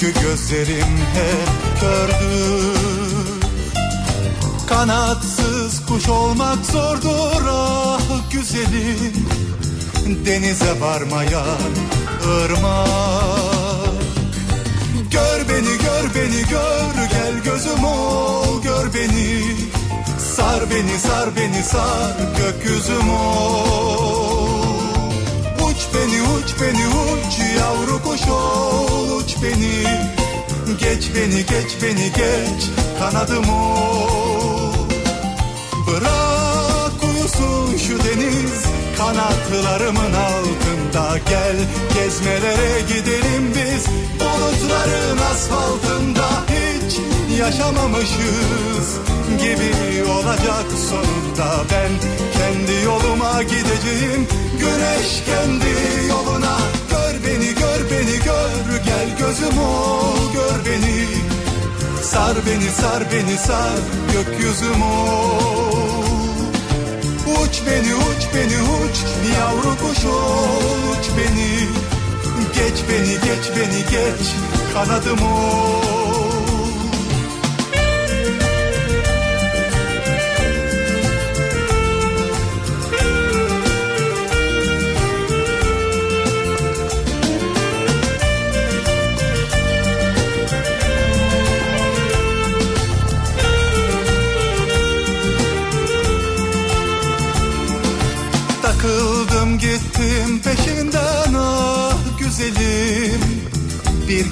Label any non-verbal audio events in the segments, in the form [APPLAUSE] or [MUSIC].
Çünkü gözlerim hep kördür Kanatsız kuş olmak zordur ah güzelim. Denize varmayan ırmak. Gör beni gör beni gör gel gözüm ol gör beni. Sar beni sar beni sar gökyüzüm ol. Uç beni uç beni uç yavru uç beni. Geç beni geç beni geç. Kanadım ol Bırak uyusun şu deniz. Kanatlarımın altında Gel. Gezmelere gidelim biz. Bulutların asfaltında Hiç yaşamamışız gibi olacak sonunda Ben. Kendi yoluma gideceğim. Güneş kendi yoluna beni gör gel gözüm ol gör beni. Sar beni sar beni sar gökyüzüm ol Uç beni uç beni uç yavru kuş ol, uç beni. Geç beni geç beni geç kanadım ol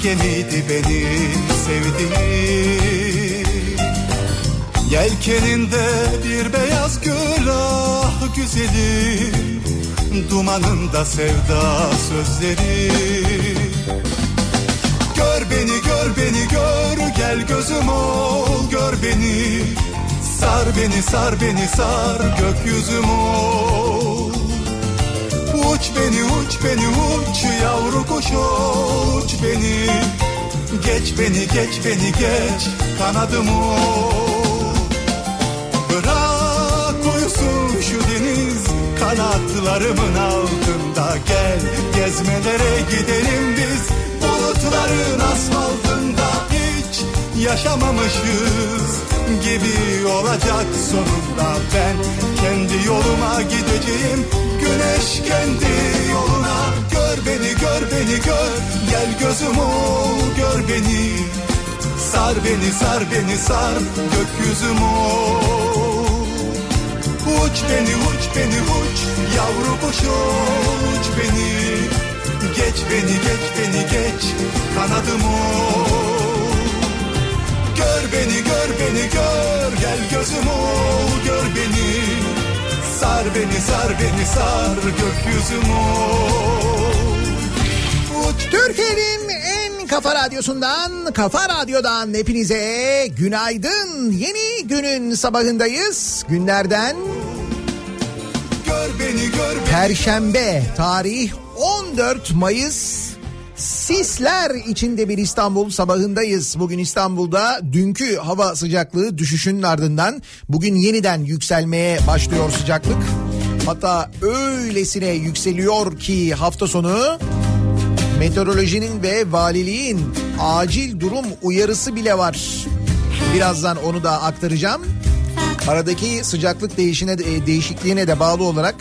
gemiydi benim sevdiğim. Yelkeninde bir beyaz gül ah güzelim Dumanında sevda sözleri. Gör beni gör beni gör gel gözüm ol gör beni. Sar beni sar beni sar gökyüzüm ol. beni uç beni uç yavru ol, uç beni. Geç beni geç beni geç kanadım ol Bırak uyusun şu deniz kanatlarımın altında. Gel gezmelere gidelim biz bulutların asfaltında. Hiç yaşamamışız gibi olacak sonunda. Ben kendi yoluma gideceğim. Güneş kendi yoluna Gör beni gör beni gör. Gel gözüm ol gör beni. Sar beni sar beni sar gökyüzüm ol. Uç beni uç beni uç. Yavru kuş ol, uç beni. Geç beni geç beni geç. Kanadım ol Gör beni gör beni gör. Gel gözüm ol gör beni Sar beni sar beni sar gökyüzüm Türkiye'nin en kafa radyosundan, kafa radyodan hepinize günaydın. Yeni günün sabahındayız. Günlerden gör beni gör beni Perşembe tarih 14 Mayıs Sisler içinde bir İstanbul sabahındayız. Bugün İstanbul'da dünkü hava sıcaklığı düşüşünün ardından bugün yeniden yükselmeye başlıyor sıcaklık. Hatta öylesine yükseliyor ki hafta sonu meteorolojinin ve valiliğin acil durum uyarısı bile var. Birazdan onu da aktaracağım. Aradaki sıcaklık değişine, e, değişikliğine de bağlı olarak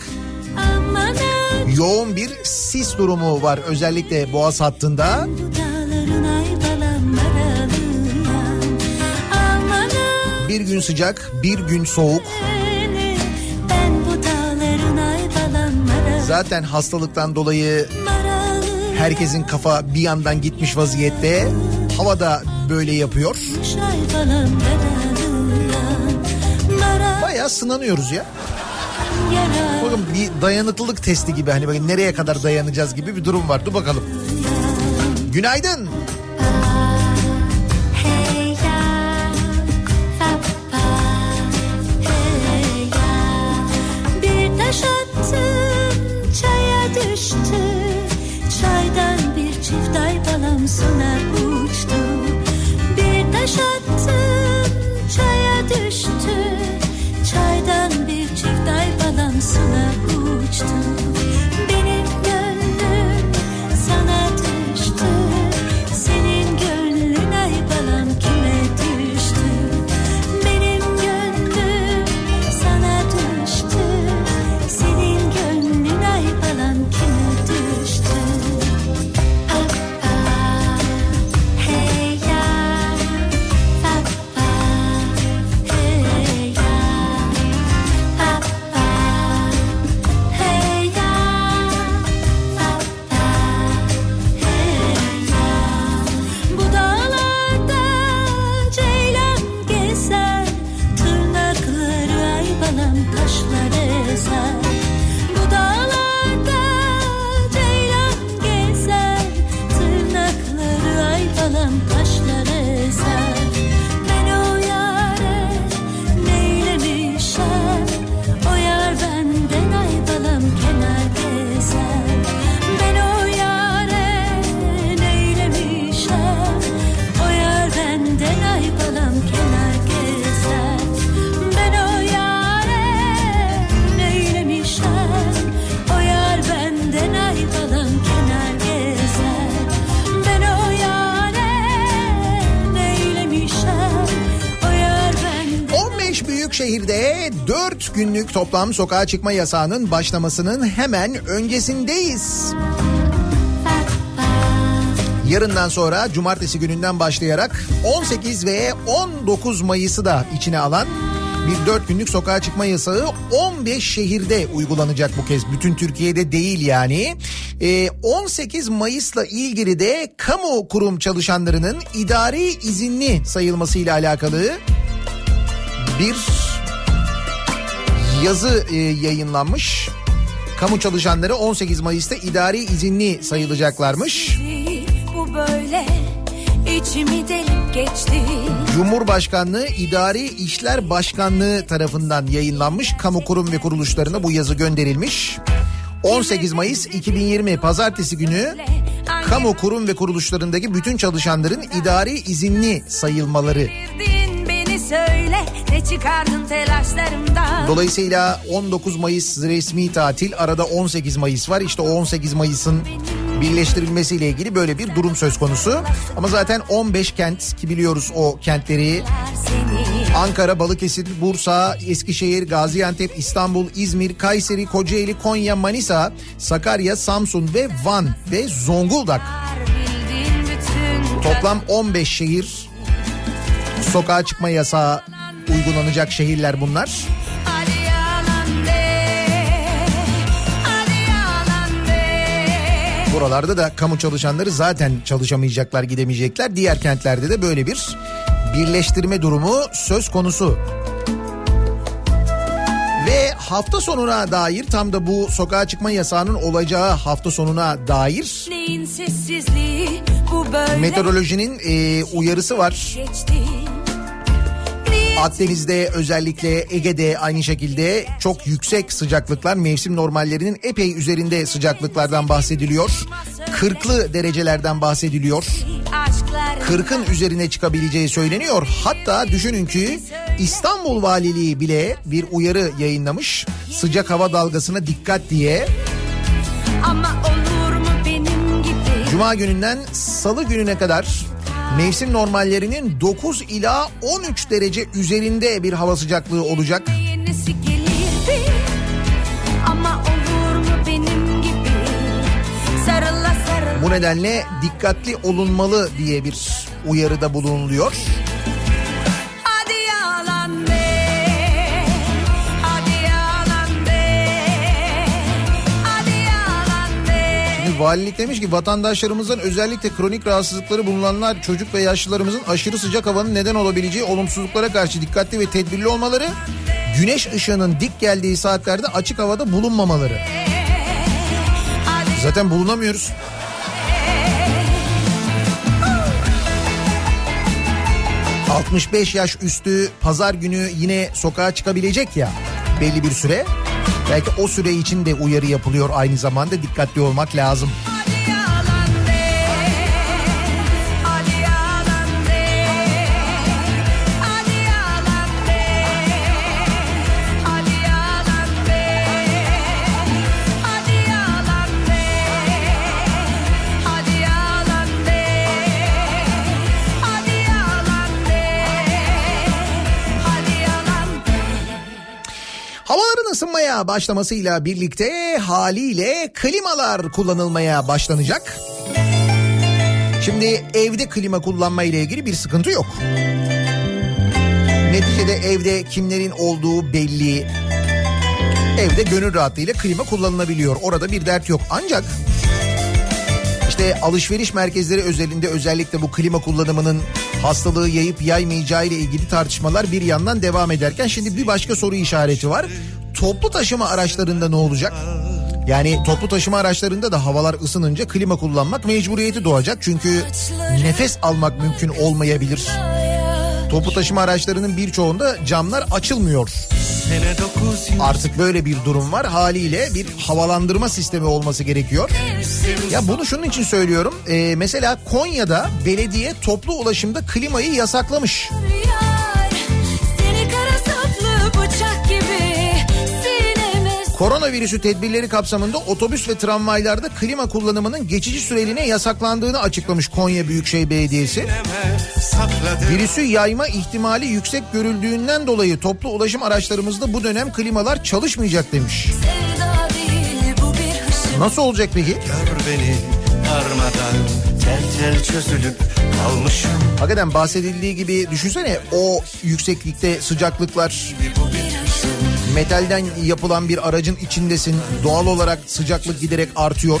yoğun bir sis durumu var özellikle Boğaz hattında. Bir gün sıcak, bir gün soğuk. Zaten hastalıktan dolayı herkesin kafa bir yandan gitmiş vaziyette. Hava da böyle yapıyor. Bayağı sınanıyoruz ya. Bakın bir dayanıklılık testi gibi hani bakın nereye kadar dayanacağız gibi bir durum var. Dur bakalım. Günaydın. Düştü Çaydan bir çift ay balam sona uçtu Bir taş attım çaya düştü Bir çift toplam sokağa çıkma yasağının başlamasının hemen öncesindeyiz. Yarından sonra cumartesi gününden başlayarak 18 ve 19 Mayıs'ı da içine alan bir 4 günlük sokağa çıkma yasağı 15 şehirde uygulanacak bu kez. Bütün Türkiye'de değil yani. Ee, 18 Mayıs'la ilgili de kamu kurum çalışanlarının idari izinli sayılmasıyla alakalı bir yazı e, yayınlanmış. Kamu çalışanları 18 Mayıs'ta idari izinli sayılacaklarmış. Bu böyle içimi delip geçti. Cumhurbaşkanlığı İdari İşler Başkanlığı tarafından yayınlanmış kamu kurum ve kuruluşlarına bu yazı gönderilmiş. 18 Mayıs 2020 pazartesi günü kamu kurum ve kuruluşlarındaki bütün çalışanların idari izinli sayılmaları. Söyle ne çıkardın telaşlarımdan. Dolayısıyla 19 Mayıs resmi tatil arada 18 Mayıs var. İşte o 18 Mayıs'ın birleştirilmesiyle ilgili böyle bir durum söz konusu. Ama zaten 15 kent ki biliyoruz o kentleri Ankara, Balıkesir, Bursa, Eskişehir, Gaziantep, İstanbul, İzmir, Kayseri, Kocaeli, Konya, Manisa, Sakarya, Samsun ve Van ve Zonguldak. Toplam 15 şehir sokağa çıkma yasağı uygulanacak şehirler bunlar. Buralarda da kamu çalışanları zaten çalışamayacaklar, gidemeyecekler. Diğer kentlerde de böyle bir birleştirme durumu söz konusu. Ve hafta sonuna dair tam da bu sokağa çıkma yasağının olacağı hafta sonuna dair meteorolojinin e, uyarısı var. geçti. Akdeniz'de özellikle Ege'de aynı şekilde çok yüksek sıcaklıklar mevsim normallerinin epey üzerinde sıcaklıklardan bahsediliyor. 40'lı derecelerden bahsediliyor. 40'ın üzerine çıkabileceği söyleniyor. Hatta düşünün ki İstanbul Valiliği bile bir uyarı yayınlamış. Sıcak hava dalgasına dikkat diye. ama olur mu benim gibi Cuma gününden salı gününe kadar mevsim normallerinin 9 ila 13 derece üzerinde bir hava sıcaklığı olacak. Bu nedenle dikkatli olunmalı diye bir uyarıda bulunuluyor. Valilik demiş ki vatandaşlarımızın özellikle kronik rahatsızlıkları bulunanlar çocuk ve yaşlılarımızın aşırı sıcak havanın neden olabileceği olumsuzluklara karşı dikkatli ve tedbirli olmaları, güneş ışığının dik geldiği saatlerde açık havada bulunmamaları. Zaten bulunamıyoruz. ...65 yaş üstü pazar günü yine sokağa çıkabilecek ya... ...belli bir süre... ...belki o süre için de uyarı yapılıyor aynı zamanda... ...dikkatli olmak lazım. Başlamasıyla birlikte haliyle klimalar kullanılmaya başlanacak. Şimdi evde klima kullanma ile ilgili bir sıkıntı yok. Neticede evde kimlerin olduğu belli. Evde gönül rahatlığıyla klima kullanılabiliyor. Orada bir dert yok. Ancak alışveriş merkezleri özelinde özellikle bu klima kullanımının hastalığı yayıp yaymayacağı ile ilgili tartışmalar bir yandan devam ederken şimdi bir başka soru işareti var. Toplu taşıma araçlarında ne olacak? Yani toplu taşıma araçlarında da havalar ısınınca klima kullanmak mecburiyeti doğacak. Çünkü nefes almak mümkün olmayabilir. Toplu taşıma araçlarının birçoğunda camlar açılmıyor. Artık böyle bir durum var. Haliyle bir havalandırma sistemi olması gerekiyor. Ya bunu şunun için söylüyorum. Ee, mesela Konya'da belediye toplu ulaşımda klimayı yasaklamış. Yar, seni kara saplı bıçak gibi Koronavirüsü tedbirleri kapsamında otobüs ve tramvaylarda klima kullanımının geçici süreliğine yasaklandığını açıklamış Konya Büyükşehir Belediyesi. Virüsü yayma ihtimali yüksek görüldüğünden dolayı toplu ulaşım araçlarımızda bu dönem klimalar çalışmayacak demiş. Nasıl olacak peki? Gör beni darmadan tel tel çözülüp kalmışım Hakikaten bahsedildiği gibi düşünsene o yükseklikte sıcaklıklar metalden yapılan bir aracın içindesin. Doğal olarak sıcaklık giderek artıyor.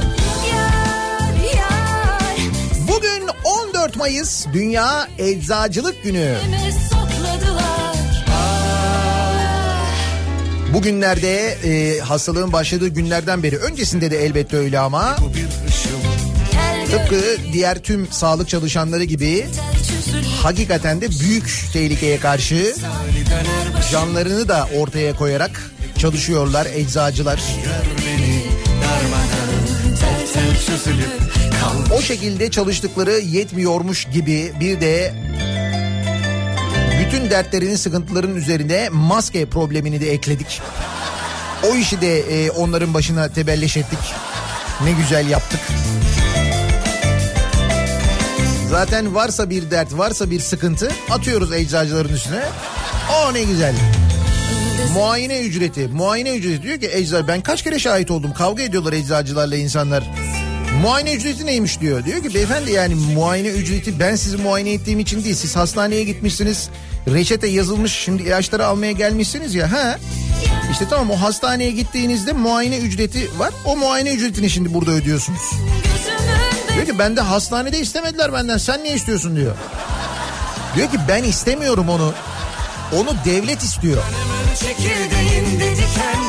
14 Mayıs Dünya Eczacılık Günü. Bugünlerde e, hastalığın başladığı günlerden beri öncesinde de elbette öyle ama tıpkı diğer tüm sağlık çalışanları gibi hakikaten de büyük tehlikeye karşı canlarını da ortaya koyarak çalışıyorlar eczacılar. Gör O şekilde çalıştıkları yetmiyormuş gibi bir de bütün dertlerinin sıkıntıların üzerine maske problemini de ekledik. O işi de e, onların başına tebelleş ettik. Ne güzel yaptık. Zaten varsa bir dert, varsa bir sıkıntı atıyoruz eczacıların üstüne. O ne güzel. Muayene ücreti. Muayene ücreti diyor ki eczacı ben kaç kere şahit oldum. Kavga ediyorlar eczacılarla insanlar. Muayene ücreti neymiş diyor. Diyor ki beyefendi yani muayene ücreti ben sizi muayene ettiğim için değil. Siz hastaneye gitmişsiniz. Reçete yazılmış şimdi ilaçları almaya gelmişsiniz ya. Ha? İşte tamam o hastaneye gittiğinizde muayene ücreti var. O muayene ücretini şimdi burada ödüyorsunuz. Diyor ki ben de hastanede istemediler benden. Sen ne istiyorsun diyor. Diyor ki ben istemiyorum onu. Onu devlet istiyor. Çekirdeğinde diken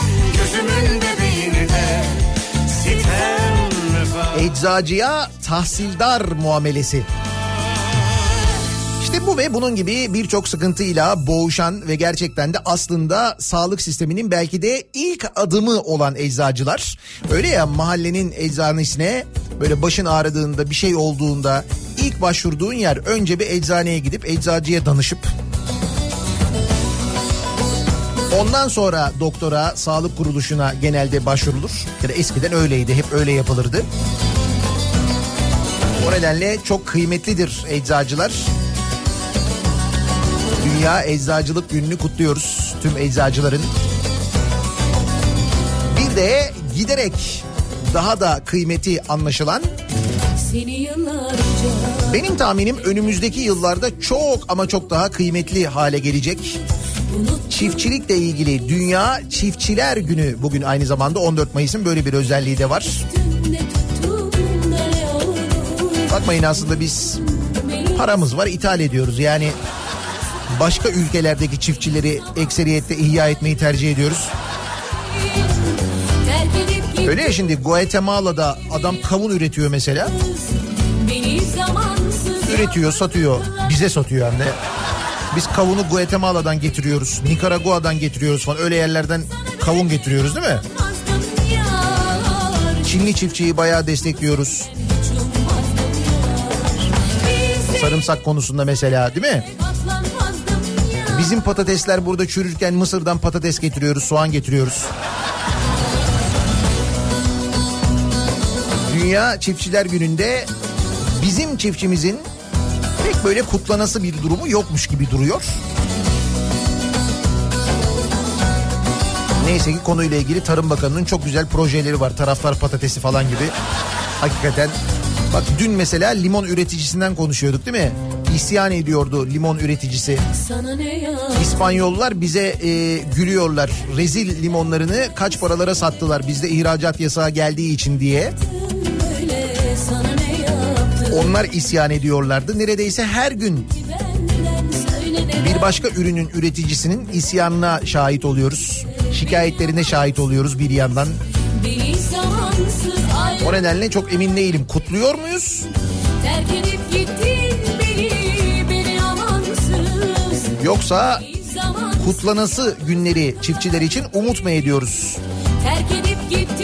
Gözümün bebeğini Eczacıya tahsildar muamelesi. İşte bu ve bunun gibi birçok sıkıntıyla boğuşan ve gerçekten de aslında sağlık sisteminin belki de ilk adımı olan eczacılar. Öyle ya mahallenin eczanesine böyle başın ağrıdığında bir şey olduğunda ilk başvurduğun yer önce bir eczaneye gidip eczacıya danışıp Ondan sonra doktora, sağlık kuruluşuna genelde başvurulur. Ya da eskiden öyleydi, hep öyle yapılırdı. O nedenle çok kıymetlidir eczacılar. Dünya Eczacılık Günü'nü kutluyoruz tüm eczacıların. Bir de giderek daha da kıymeti anlaşılan benim tahminim önümüzdeki yıllarda çok ama çok daha kıymetli hale gelecek. Çiftçilikle ilgili Dünya Çiftçiler Günü bugün aynı zamanda 14 Mayıs'ın böyle bir özelliği de var. Bakmayın aslında biz paramız var ithal ediyoruz yani başka ülkelerdeki çiftçileri ekseriyette ihya etmeyi tercih ediyoruz. Öyle ya şimdi Guatemala'da adam kavun üretiyor mesela. Üretiyor, satıyor. Bize satıyor hem de. Biz kavunu Guatemala'dan getiriyoruz. Nikaragua'dan getiriyoruz falan. Öyle yerlerden kavun getiriyoruz değil mi? Çinli çiftçiyi bayağı destekliyoruz. Sarımsak konusunda mesela değil mi? Bizim patatesler burada çürürken Mısır'dan patates getiriyoruz, soğan getiriyoruz. Dünya Çiftçiler Günü'nde bizim çiftçimizin pek böyle kutlanası bir durumu yokmuş gibi duruyor. Neyse ki konuyla ilgili Tarım Bakanı'nın çok güzel projeleri var. Taraftar patatesi falan gibi. Hakikaten bak dün mesela limon üreticisinden konuşuyorduk değil mi? İsyan ediyordu limon üreticisi. İspanyollar bize e, gülüyorlar. Rezil limonlarını kaç paralara sattılar bizde ihracat yasağı geldiği için diye. sana Onlar isyan ediyorlardı. Neredeyse her gün bir başka ürünün üreticisinin isyanına şahit oluyoruz. Şikayetlerine şahit oluyoruz bir yandan. O nedenle çok emin değilim. Kutluyor muyuz? Yoksa kutlanası günleri çiftçiler için umut mu ediyoruz? Terk edip gittin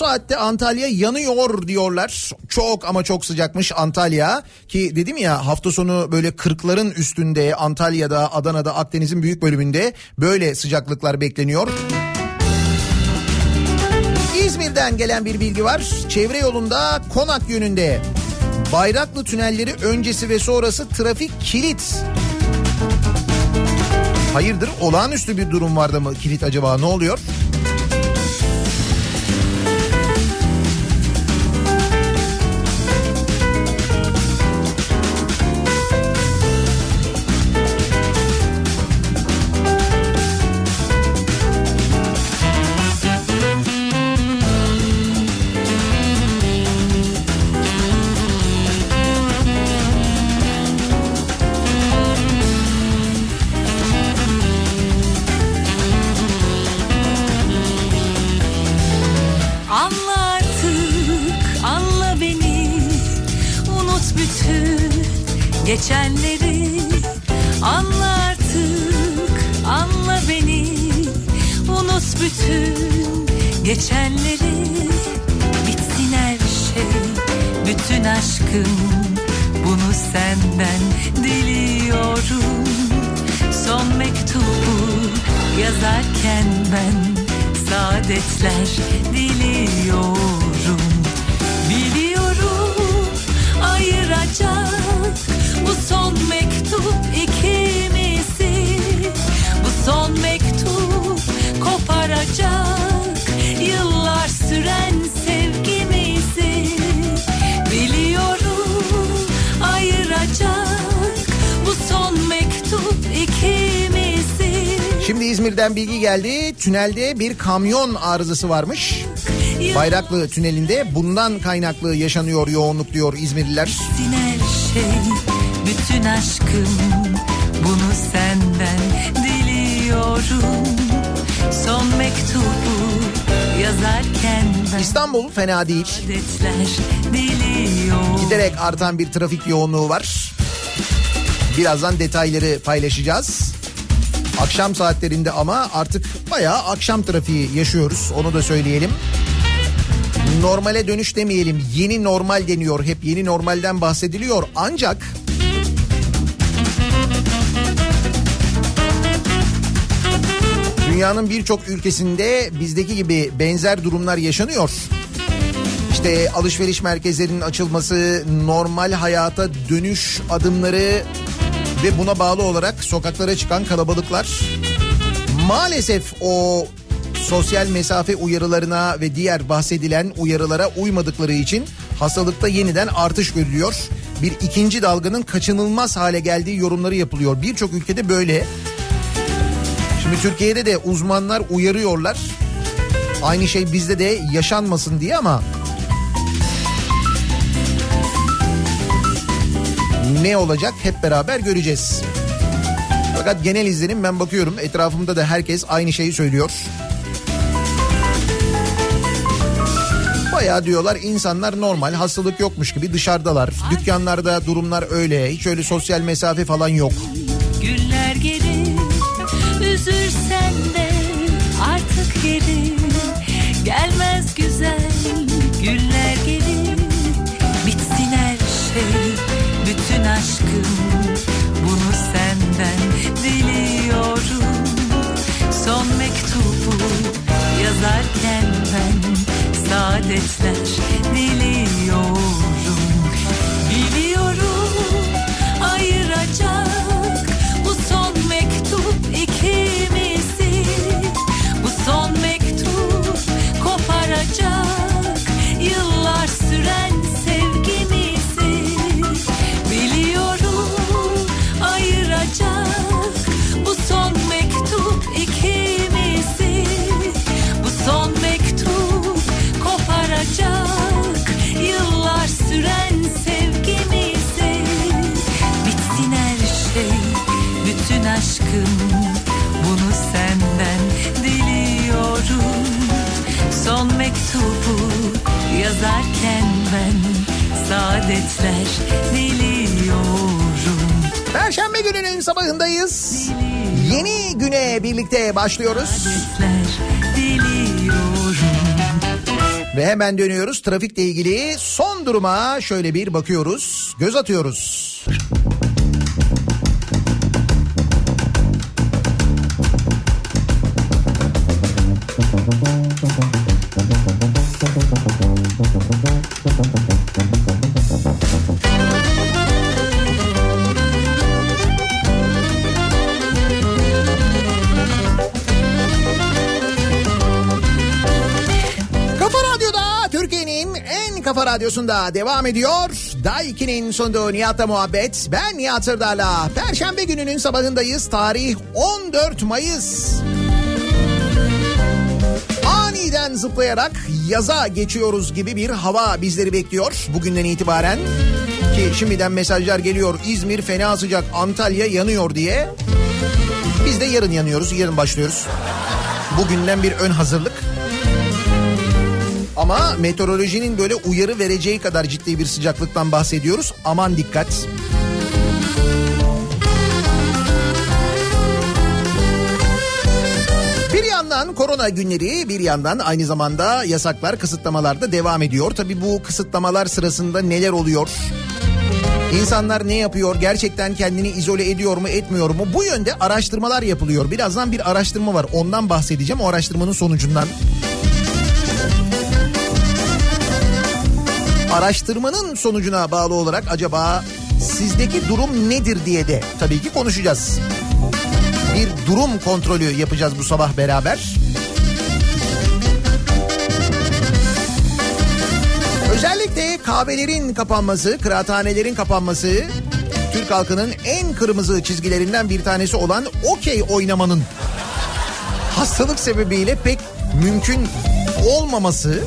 saatte Antalya yanıyor diyorlar. Çok ama çok sıcakmış Antalya. Ki dedim ya hafta sonu böyle 40'ların üstünde Antalya'da, Adana'da, Akdeniz'in büyük bölümünde böyle sıcaklıklar bekleniyor. İzmir'den gelen bir bilgi var. Çevre yolunda Konak yönünde Bayraklı tünelleri öncesi ve sonrası trafik kilit. Hayırdır olağanüstü bir durum vardı mı kilit acaba ne oluyor? Tünelde bir kamyon arızası varmış. Bayraklı tünelinde bundan kaynaklı yaşanıyor yoğunluk diyor İzmirliler. Şey bütün aşkım bunu senden diliyorum son mektubu yazarken İstanbul fena değil. Giderek artan bir trafik yoğunluğu var. Birazdan detayları paylaşacağız. Akşam saatlerinde ama artık bayağı akşam trafiği yaşıyoruz. Onu da söyleyelim. Normale dönüş demeyelim. Yeni normal deniyor. Hep yeni normalden bahsediliyor. Ancak dünyanın birçok ülkesinde bizdeki gibi benzer durumlar yaşanıyor. İşte alışveriş merkezlerinin açılması, normal hayata dönüş adımları ve buna bağlı olarak sokaklara çıkan kalabalıklar maalesef o sosyal mesafe uyarılarına ve diğer bahsedilen uyarılara uymadıkları için hastalıkta yeniden artış görülüyor. Bir ikinci dalganın kaçınılmaz hale geldiği yorumları yapılıyor. Birçok ülkede böyle. Şimdi Türkiye'de de uzmanlar uyarıyorlar. Aynı şey bizde de yaşanmasın diye ama ne olacak hep beraber göreceğiz. Fakat genel izlenim ben bakıyorum etrafımda da herkes aynı şeyi söylüyor. Bayağı diyorlar insanlar normal hastalık yokmuş gibi dışarıdalar. Dükkanlarda durumlar öyle. Hiç öyle sosyal mesafe falan yok. Güller yazarken ben Saadetler diliyorum saadetler diliyorum Perşembe gününün sabahındayız. Yeni güne birlikte başlıyoruz. Diliyorum Ve hemen dönüyoruz. Trafikle ilgili son duruma şöyle bir bakıyoruz. Göz atıyoruz. Kafa radyosunda devam ediyor. Daiki'nin sunduğu Nihat'la muhabbet. Ben Nihat Sırdar'la. Perşembe gününün sabahındayız. Tarih 14 Mayıs. Aniden zıplayarak yaza geçiyoruz gibi bir hava bizleri bekliyor bugünden itibaren. Ki şimdiden mesajlar geliyor İzmir fena sıcak Antalya yanıyor diye. Biz de yarın yanıyoruz yarın başlıyoruz. Bugünden bir ön hazırlık. Ama meteorolojinin böyle uyarı vereceği kadar ciddi bir sıcaklıktan bahsediyoruz. Aman dikkat. Bir yandan korona günleri bir yandan aynı zamanda yasaklar kısıtlamalar da devam ediyor. Tabii bu kısıtlamalar sırasında neler oluyor? İnsanlar ne yapıyor? Gerçekten kendini izole ediyor mu, etmiyor mu? Bu yönde araştırmalar yapılıyor. Birazdan bir araştırma var. Ondan bahsedeceğim. O araştırmanın sonucundan. Araştırmanın sonucuna bağlı olarak acaba sizdeki durum nedir diye de tabii ki konuşacağız. Bir durum kontrolü yapacağız bu sabah beraber. Özellikle kahvelerin kapanması, kıraathanelerin kapanması Türk halkının en kırmızı çizgilerinden bir tanesi olan okey oynamanın hastalık sebebiyle pek mümkün olmaması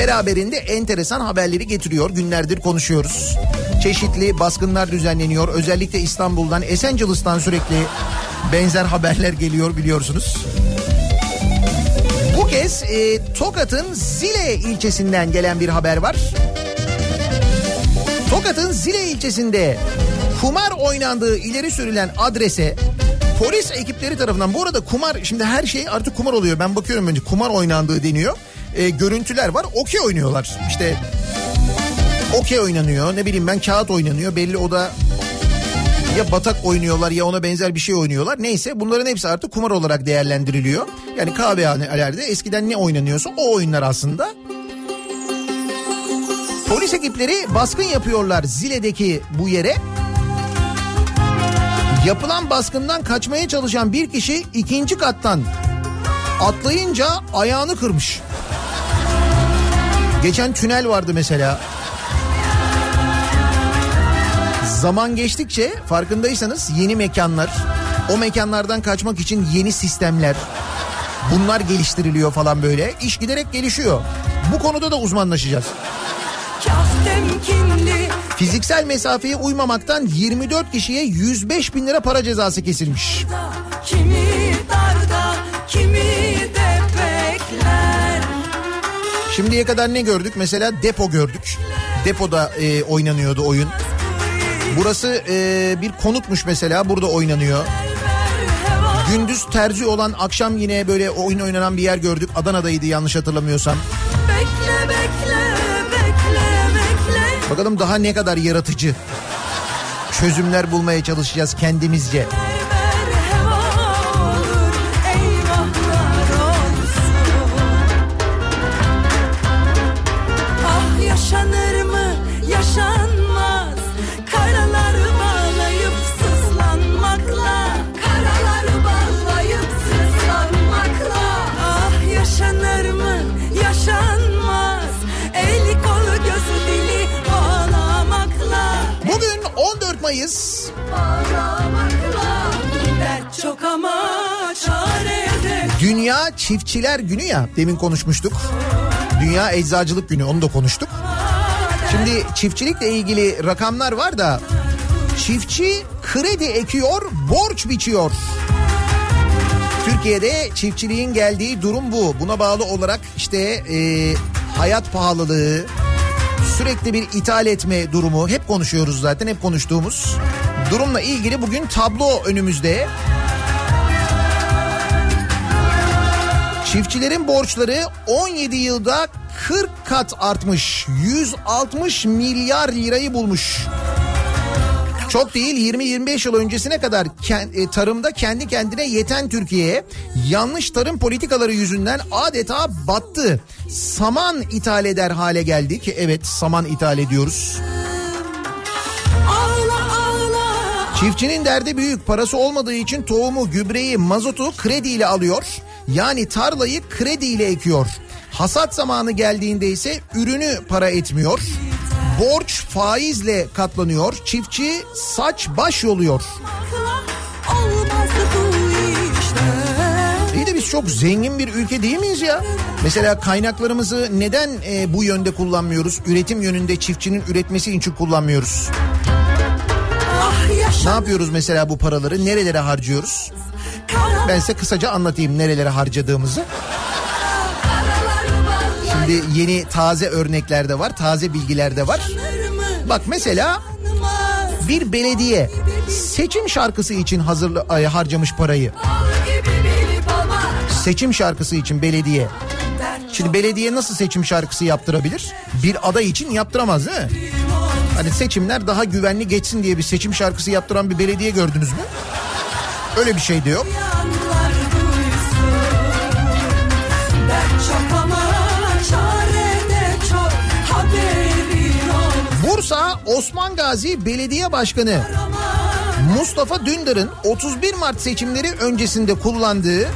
beraberinde enteresan haberleri getiriyor. Günlerdir konuşuyoruz. Çeşitli baskınlar düzenleniyor. Özellikle İstanbul'dan, Esencilis'tan sürekli benzer haberler geliyor biliyorsunuz. Bu kez e, Tokat'ın Zile ilçesinden gelen bir haber var. Tokat'ın Zile ilçesinde kumar oynandığı ileri sürülen adrese polis ekipleri tarafından bu arada kumar şimdi her şey artık kumar oluyor. Ben bakıyorum önce kumar oynandığı deniyor. E, görüntüler var. Okey oynuyorlar. İşte okey oynanıyor. Ne bileyim ben kağıt oynanıyor. Belli o da ya batak oynuyorlar ya ona benzer bir şey oynuyorlar. Neyse bunların hepsi artık kumar olarak değerlendiriliyor. Yani kahvehanelerde eskiden ne oynanıyorsa o oyunlar aslında. Polis ekipleri baskın yapıyorlar Zile'deki bu yere. Yapılan baskından kaçmaya çalışan bir kişi ikinci kattan atlayınca ayağını kırmış. Geçen tünel vardı mesela. Zaman geçtikçe farkındaysanız yeni mekanlar, o mekanlardan kaçmak için yeni sistemler, bunlar geliştiriliyor falan böyle. İş giderek gelişiyor. Bu konuda da uzmanlaşacağız. Fiziksel mesafeye uymamaktan 24 kişiye 105 bin lira para cezası kesilmiş. Kimi darda kimi de Şimdiye kadar ne gördük? Mesela depo gördük. Depoda e, oynanıyordu oyun. Burası e, bir konutmuş mesela burada oynanıyor. Gündüz tercih olan akşam yine böyle oyun oynanan bir yer gördük. Adana'daydı yanlış hatırlamıyorsam. Bekle bekle bekle bekle Bakalım daha ne kadar yaratıcı çözümler bulmaya çalışacağız kendimizce. merhaba Dünya Çiftçiler Günü ya demin konuşmuştuk. Dünya Eczacılık Günü onu da konuştuk. Şimdi çiftçilikle ilgili rakamlar var da çiftçi kredi ekiyor, borç biçiyor. Türkiye'de çiftçiliğin geldiği durum bu. Buna bağlı olarak işte e, hayat pahalılığı, sürekli bir ithal etme durumu hep konuşuyoruz zaten hep konuştuğumuz. Durumla ilgili bugün tablo önümüzde. Çiftçilerin borçları 17 yılda 40 kat artmış. 160 milyar lirayı bulmuş. Çok değil 20-25 yıl öncesine kadar e, tarımda kendi kendine yeten Türkiye yanlış tarım politikaları yüzünden adeta battı. Saman ithal eder hale geldi ki evet saman ithal ediyoruz. Çiftçinin derdi büyük. Parası olmadığı için tohumu, gübreyi, mazotu krediyle alıyor. Yani tarlayı krediyle ekiyor. Hasat zamanı geldiğinde ise ürünü para etmiyor. Borç faizle katlanıyor. Çiftçi saç baş yoluyor. İyi de biz çok zengin bir ülke değil miyiz ya? Mesela kaynaklarımızı neden e, bu yönde kullanmıyoruz? Üretim yönünde çiftçinin üretmesi için kullanmıyoruz. Ah Ne yapıyoruz mesela bu paraları? Nerelere harcıyoruz? Ben size kısaca anlatayım nerelere harcadığımızı. Şimdi yeni taze örnekler de var, taze bilgiler de var. Bak mesela bir belediye seçim şarkısı için hazırlı ay, harcamış parayı. Seçim şarkısı için belediye. Şimdi belediye nasıl seçim şarkısı yaptırabilir? Bir aday için yaptıramaz değil mi? Hani seçimler daha güvenli geçsin diye bir seçim şarkısı yaptıran bir belediye gördünüz mü? Öyle bir şey de yok. Bursa Osman Gazi Belediye Başkanı Mustafa Dündar'ın 31 Mart seçimleri öncesinde kullandığı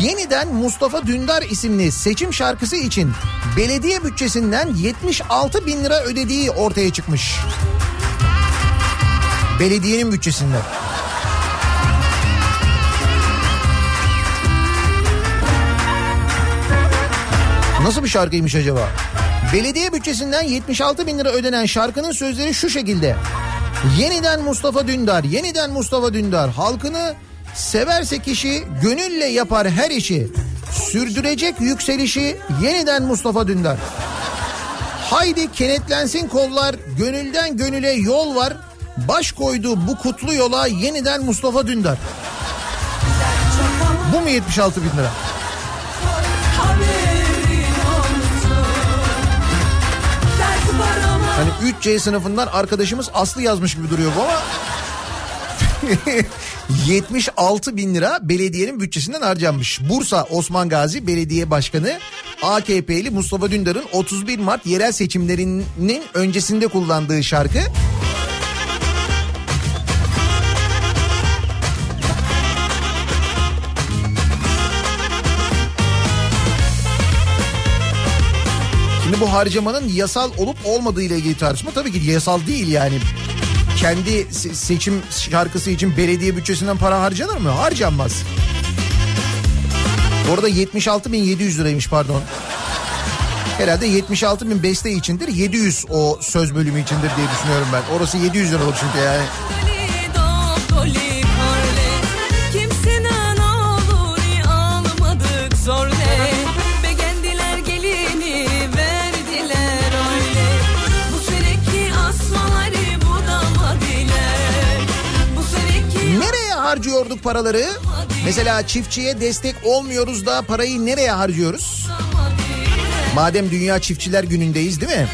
yeniden Mustafa Dündar isimli seçim şarkısı için belediye bütçesinden 76 bin lira ödediği ortaya çıkmış. Belediyenin bütçesinden. Nasıl bir şarkıymış acaba? Belediye bütçesinden 76 bin lira ödenen şarkının sözleri şu şekilde. Yeniden Mustafa Dündar, yeniden Mustafa Dündar. Halkını severse kişi gönülle yapar her işi. Sürdürecek yükselişi yeniden Mustafa Dündar. Haydi kenetlensin kollar, gönülden gönüle yol var. Baş koydu bu kutlu yola yeniden Mustafa Dündar. Bu mu 76 bin lira? Hani 3C sınıfından arkadaşımız Aslı yazmış gibi duruyor bu ama [LAUGHS] 76 bin lira belediyenin bütçesinden harcanmış. Bursa Osman Gazi Belediye Başkanı AKP'li Mustafa Dündar'ın 31 Mart yerel seçimlerinin öncesinde kullandığı şarkı Bu harcamanın yasal olup olmadığı ile ilgili tartışma tabii ki yasal değil yani. Kendi se- seçim şarkısı için belediye bütçesinden para harcanır mı? Harcanmaz. Bu arada 76.700 liraymış pardon. Herhalde 76 bin beste içindir 700 o söz bölümü içindir diye düşünüyorum ben. Orası 700 lira olur çünkü yani. Harcıyorduk paraları? Mesela çiftçiye destek olmuyoruz da parayı nereye harcıyoruz? Madem Dünya Çiftçiler Günü'ndeyiz değil mi?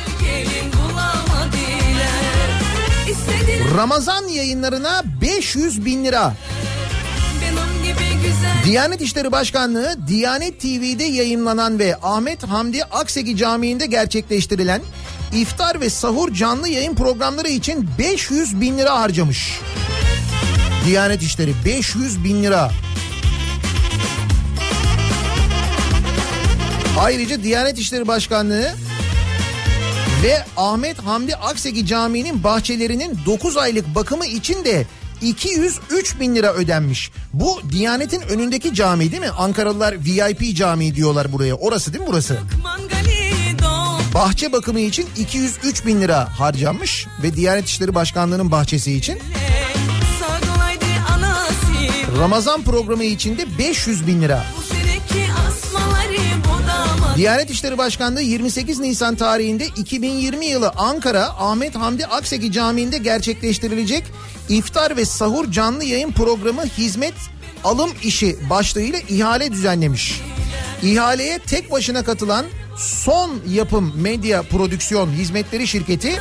Ramazan yayınlarına 500 bin lira. Diyanet İşleri Başkanlığı Diyanet TV'de yayınlanan ve Ahmet Hamdi Akseki Camii'nde gerçekleştirilen iftar ve sahur canlı yayın programları için 500 bin lira harcamış. Diyanet İşleri 500 bin lira. Ayrıca Diyanet İşleri Başkanlığı ve Ahmet Hamdi Akseki Camii'nin bahçelerinin 9 aylık bakımı için de 203 bin lira ödenmiş. Bu Diyanet'in önündeki cami değil mi? Ankaralılar VIP cami diyorlar buraya. Orası değil mi burası? Bahçe bakımı için 203 bin lira harcanmış ve Diyanet İşleri Başkanlığı'nın bahçesi için. Ramazan programı için de 500 bin lira. Diyanet İşleri Başkanlığı 28 Nisan tarihinde 2020 yılı Ankara Ahmet Hamdi Akseki Camii'nde gerçekleştirilecek iftar ve sahur canlı yayın programı hizmet alım işi başlığıyla ihale düzenlemiş. İhaleye tek başına katılan Son Yapım Medya Prodüksiyon Hizmetleri Şirketi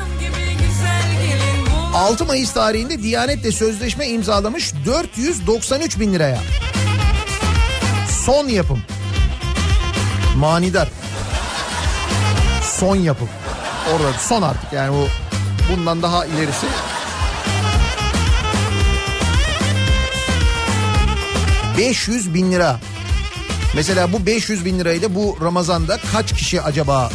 6 Mayıs tarihinde Diyanet'le sözleşme imzalamış 493 bin liraya. Son yapım. Manidar. Son yapım. Orada son artık yani bu bundan daha ilerisi. ...500 bin lira. Mesela bu 500 bin lirayla bu Ramazan'da kaç kişi acaba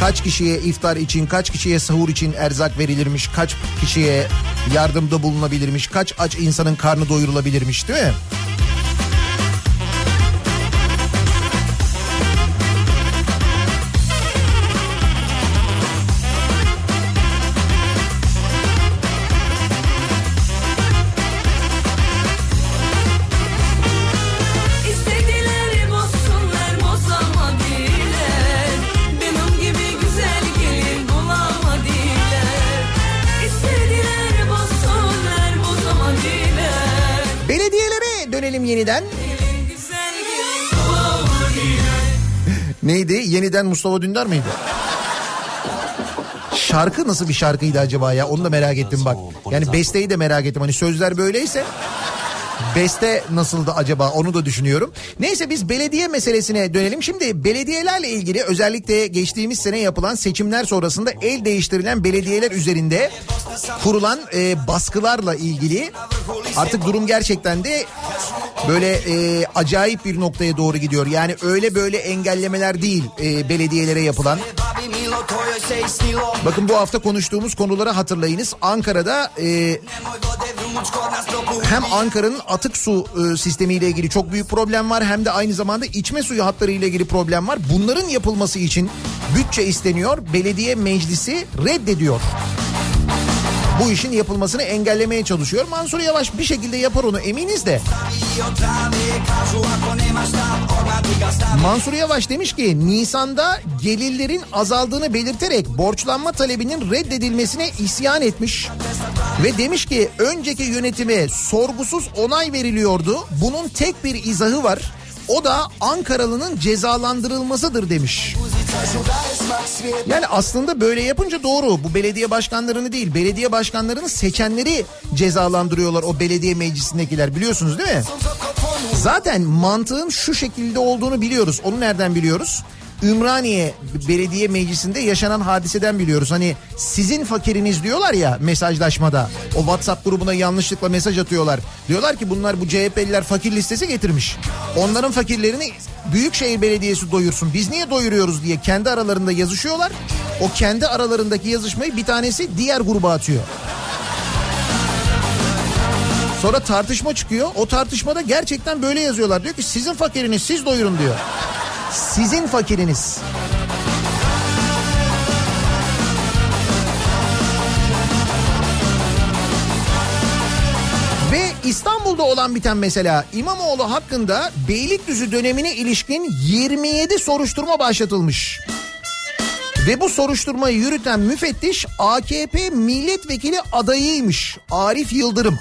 Kaç kişiye iftar için, kaç kişiye sahur için erzak verilirmiş, kaç kişiye yardımda bulunabilirmiş, kaç aç insanın karnı doyurulabilirmiş değil mi? Mustafa Dündar mıydı? Şarkı nasıl bir şarkıydı acaba ya? Onu da merak ettim bak. Yani besteyi de merak ettim. Hani sözler böyleyse beste nasıldı acaba onu da düşünüyorum. Neyse biz belediye meselesine dönelim. Şimdi belediyelerle ilgili özellikle geçtiğimiz sene yapılan seçimler sonrasında el değiştirilen belediyeler üzerinde kurulan e, baskılarla ilgili artık durum gerçekten de böyle e, acayip bir noktaya doğru gidiyor. Yani öyle böyle engellemeler değil e, belediyelere yapılan. Bakın bu hafta konuştuğumuz konuları hatırlayınız. Ankara'da e, hem Ankara'nın atık su e, sistemiyle ilgili çok büyük problem var hem de aynı zamanda içme suyu hatları ile ilgili problem var. Bunların yapılması için bütçe isteniyor. Belediye meclisi reddediyor. Bu işin yapılmasını engellemeye çalışıyor. Mansur Yavaş bir şekilde yapar onu eminiz de. Mansur Yavaş demiş ki Nisan'da gelirlerin azaldığını belirterek borçlanma talebinin reddedilmesine isyan etmiş. Ve demiş ki önceki yönetime sorgusuz onay veriliyordu. Bunun tek bir izahı var. O da Ankaralı'nın cezalandırılmasıdır demiş. Yani aslında böyle yapınca doğru. Bu belediye başkanlarını değil, belediye başkanlarını seçenleri cezalandırıyorlar o belediye meclisindekiler biliyorsunuz değil mi? Zaten mantığın şu şekilde olduğunu biliyoruz. Onu nereden biliyoruz? Ümraniye Belediye Meclisi'nde yaşanan hadiseden biliyoruz. Hani sizin fakiriniz diyorlar ya mesajlaşmada. O WhatsApp grubuna yanlışlıkla mesaj atıyorlar. Diyorlar ki bunlar bu CHP'liler fakir listesi getirmiş. Onların fakirlerini Büyükşehir Belediyesi doyursun. Biz niye doyuruyoruz diye kendi aralarında yazışıyorlar. O kendi aralarındaki yazışmayı bir tanesi diğer gruba atıyor. Sonra tartışma çıkıyor. O tartışmada gerçekten böyle yazıyorlar. Diyor ki sizin fakiriniz siz doyurun diyor. Sizin fakiriniz. Ve İstanbul'da olan biten mesela İmamoğlu hakkında Beylikdüzü dönemine ilişkin 27 soruşturma başlatılmış. Ve bu soruşturmayı yürüten müfettiş AKP milletvekili adayıymış Arif Yıldırım.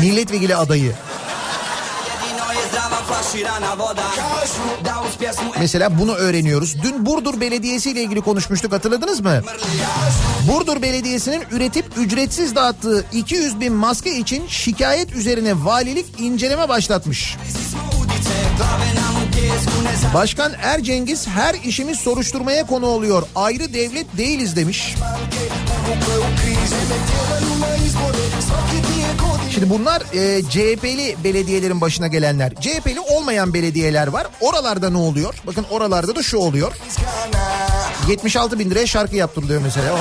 Milletvekili adayı. Mesela bunu öğreniyoruz. Dün Burdur Belediyesi ile ilgili konuşmuştuk hatırladınız mı? Burdur Belediyesi'nin üretip ücretsiz dağıttığı 200 bin maske için şikayet üzerine valilik inceleme başlatmış. Başkan Ercengiz her işimiz soruşturmaya konu oluyor. Ayrı devlet değiliz demiş. Şimdi bunlar e, CHP'li belediyelerin başına gelenler. CHP'li olmayan belediyeler var. Oralarda ne oluyor? Bakın oralarda da şu oluyor. 76 bin liraya şarkı yaptırılıyor mesela.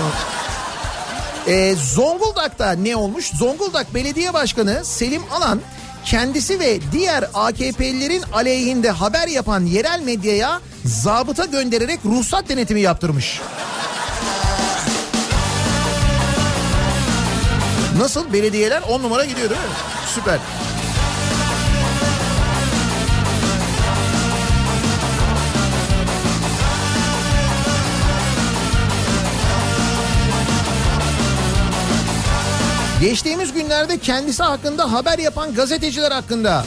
E, Zonguldak'ta ne olmuş? Zonguldak Belediye Başkanı Selim Alan kendisi ve diğer AKP'lilerin aleyhinde haber yapan yerel medyaya zabıta göndererek ruhsat denetimi yaptırmış. Nasıl belediyeler 10 numara gidiyor değil mi? Süper. Geçtiğimiz günlerde kendisi hakkında haber yapan gazeteciler hakkında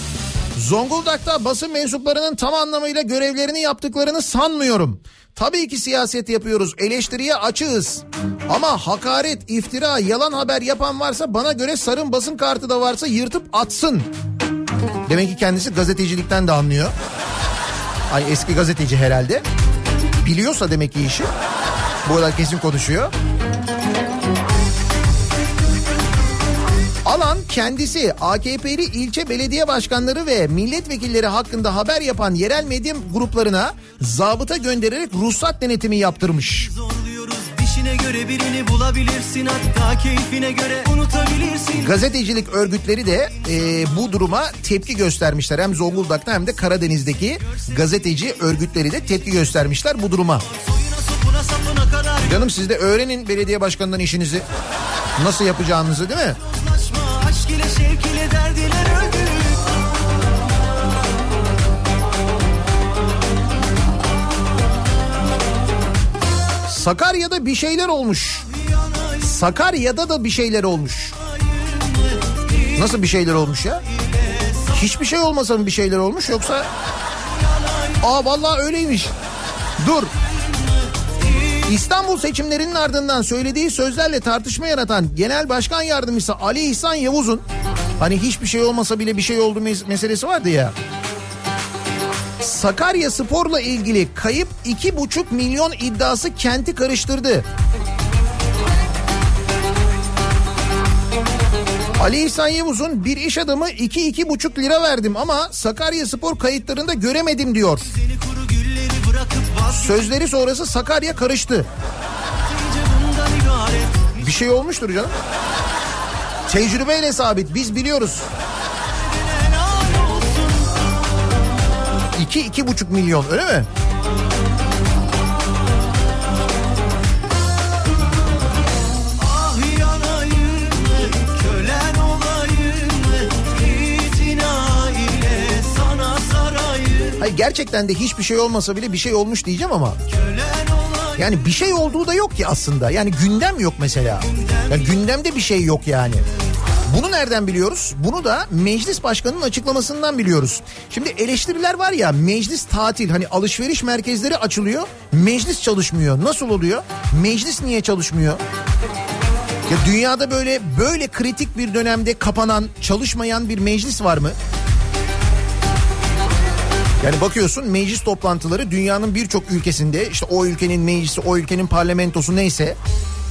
Zonguldak'ta basın mensuplarının tam anlamıyla görevlerini yaptıklarını sanmıyorum. Tabii ki siyaset yapıyoruz, eleştiriye açığız. Ama hakaret, iftira, yalan haber yapan varsa bana göre sarın basın kartı da varsa yırtıp atsın. Demek ki kendisi gazetecilikten de anlıyor. Ay eski gazeteci herhalde. Biliyorsa demek ki işi. Bu kadar kesin konuşuyor. Alan kendisi AKP'li ilçe belediye başkanları ve milletvekilleri hakkında haber yapan yerel medya gruplarına zabıta göndererek ruhsat denetimi yaptırmış. Göre birini bulabilirsin hatta keyfine göre unutabilirsin. Gazetecilik örgütleri de e, bu duruma tepki göstermişler. Hem Zonguldak'ta hem de Karadeniz'deki gazeteci örgütleri de tepki göstermişler bu duruma. Canım siz de öğrenin belediye başkanından işinizi. Nasıl yapacağınızı değil mi? Sakarya'da bir şeyler olmuş. Sakarya'da da bir şeyler olmuş. Nasıl bir şeyler olmuş ya? Hiçbir şey olmasa mı bir şeyler olmuş yoksa... Aa vallahi öyleymiş. Dur. İstanbul seçimlerinin ardından söylediği sözlerle tartışma yaratan Genel Başkan Yardımcısı Ali İhsan Yavuz'un hani hiçbir şey olmasa bile bir şey oldu mes- meselesi vardı ya. Sakarya Spor'la ilgili kayıp 2,5 milyon iddiası kenti karıştırdı. Ali İhsan Yavuz'un bir iş adamı 2-2,5 lira verdim ama Sakarya Spor kayıtlarında göremedim diyor. Sözleri sonrası Sakarya karıştı. Bir şey olmuştur canım. Tecrübeyle sabit biz biliyoruz. Helal olsun 2-2,5 milyon öyle mi? ah Hayır gerçekten de hiçbir şey olmasa bile bir şey olmuş diyeceğim ama. Yani bir şey olduğu da yok ki aslında. Yani gündem yok mesela. Yani gündemde bir şey yok yani. Bunu nereden biliyoruz? Bunu da meclis başkanının açıklamasından biliyoruz. Şimdi eleştiriler var ya meclis tatil hani alışveriş merkezleri açılıyor meclis çalışmıyor. Nasıl oluyor? Meclis niye çalışmıyor? Ya dünyada böyle böyle kritik bir dönemde kapanan, çalışmayan bir meclis var mı? Yani bakıyorsun meclis toplantıları dünyanın birçok ülkesinde işte o ülkenin meclisi, o ülkenin parlamentosu neyse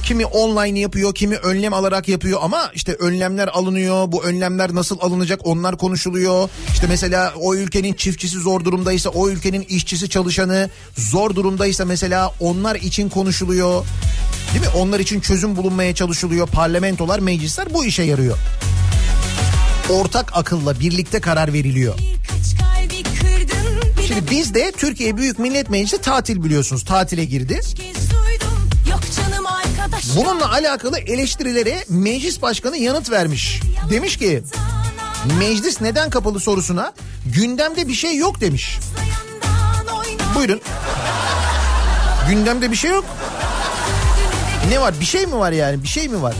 kimi online yapıyor, kimi önlem alarak yapıyor ama işte önlemler alınıyor. Bu önlemler nasıl alınacak onlar konuşuluyor. İşte mesela o ülkenin çiftçisi zor durumdaysa, o ülkenin işçisi çalışanı zor durumdaysa mesela onlar için konuşuluyor. Değil mi? Onlar için çözüm bulunmaya çalışılıyor. Parlamentolar, meclisler bu işe yarıyor. Ortak akılla birlikte karar veriliyor. Şimdi bizde Türkiye Büyük Millet Meclisi tatil biliyorsunuz. Tatile girdi. Bununla alakalı eleştirilere meclis başkanı yanıt vermiş. Demiş ki meclis neden kapalı sorusuna gündemde bir şey yok demiş. Buyurun. Gündemde bir şey yok. Ne var? Bir şey mi var yani? Bir şey mi var?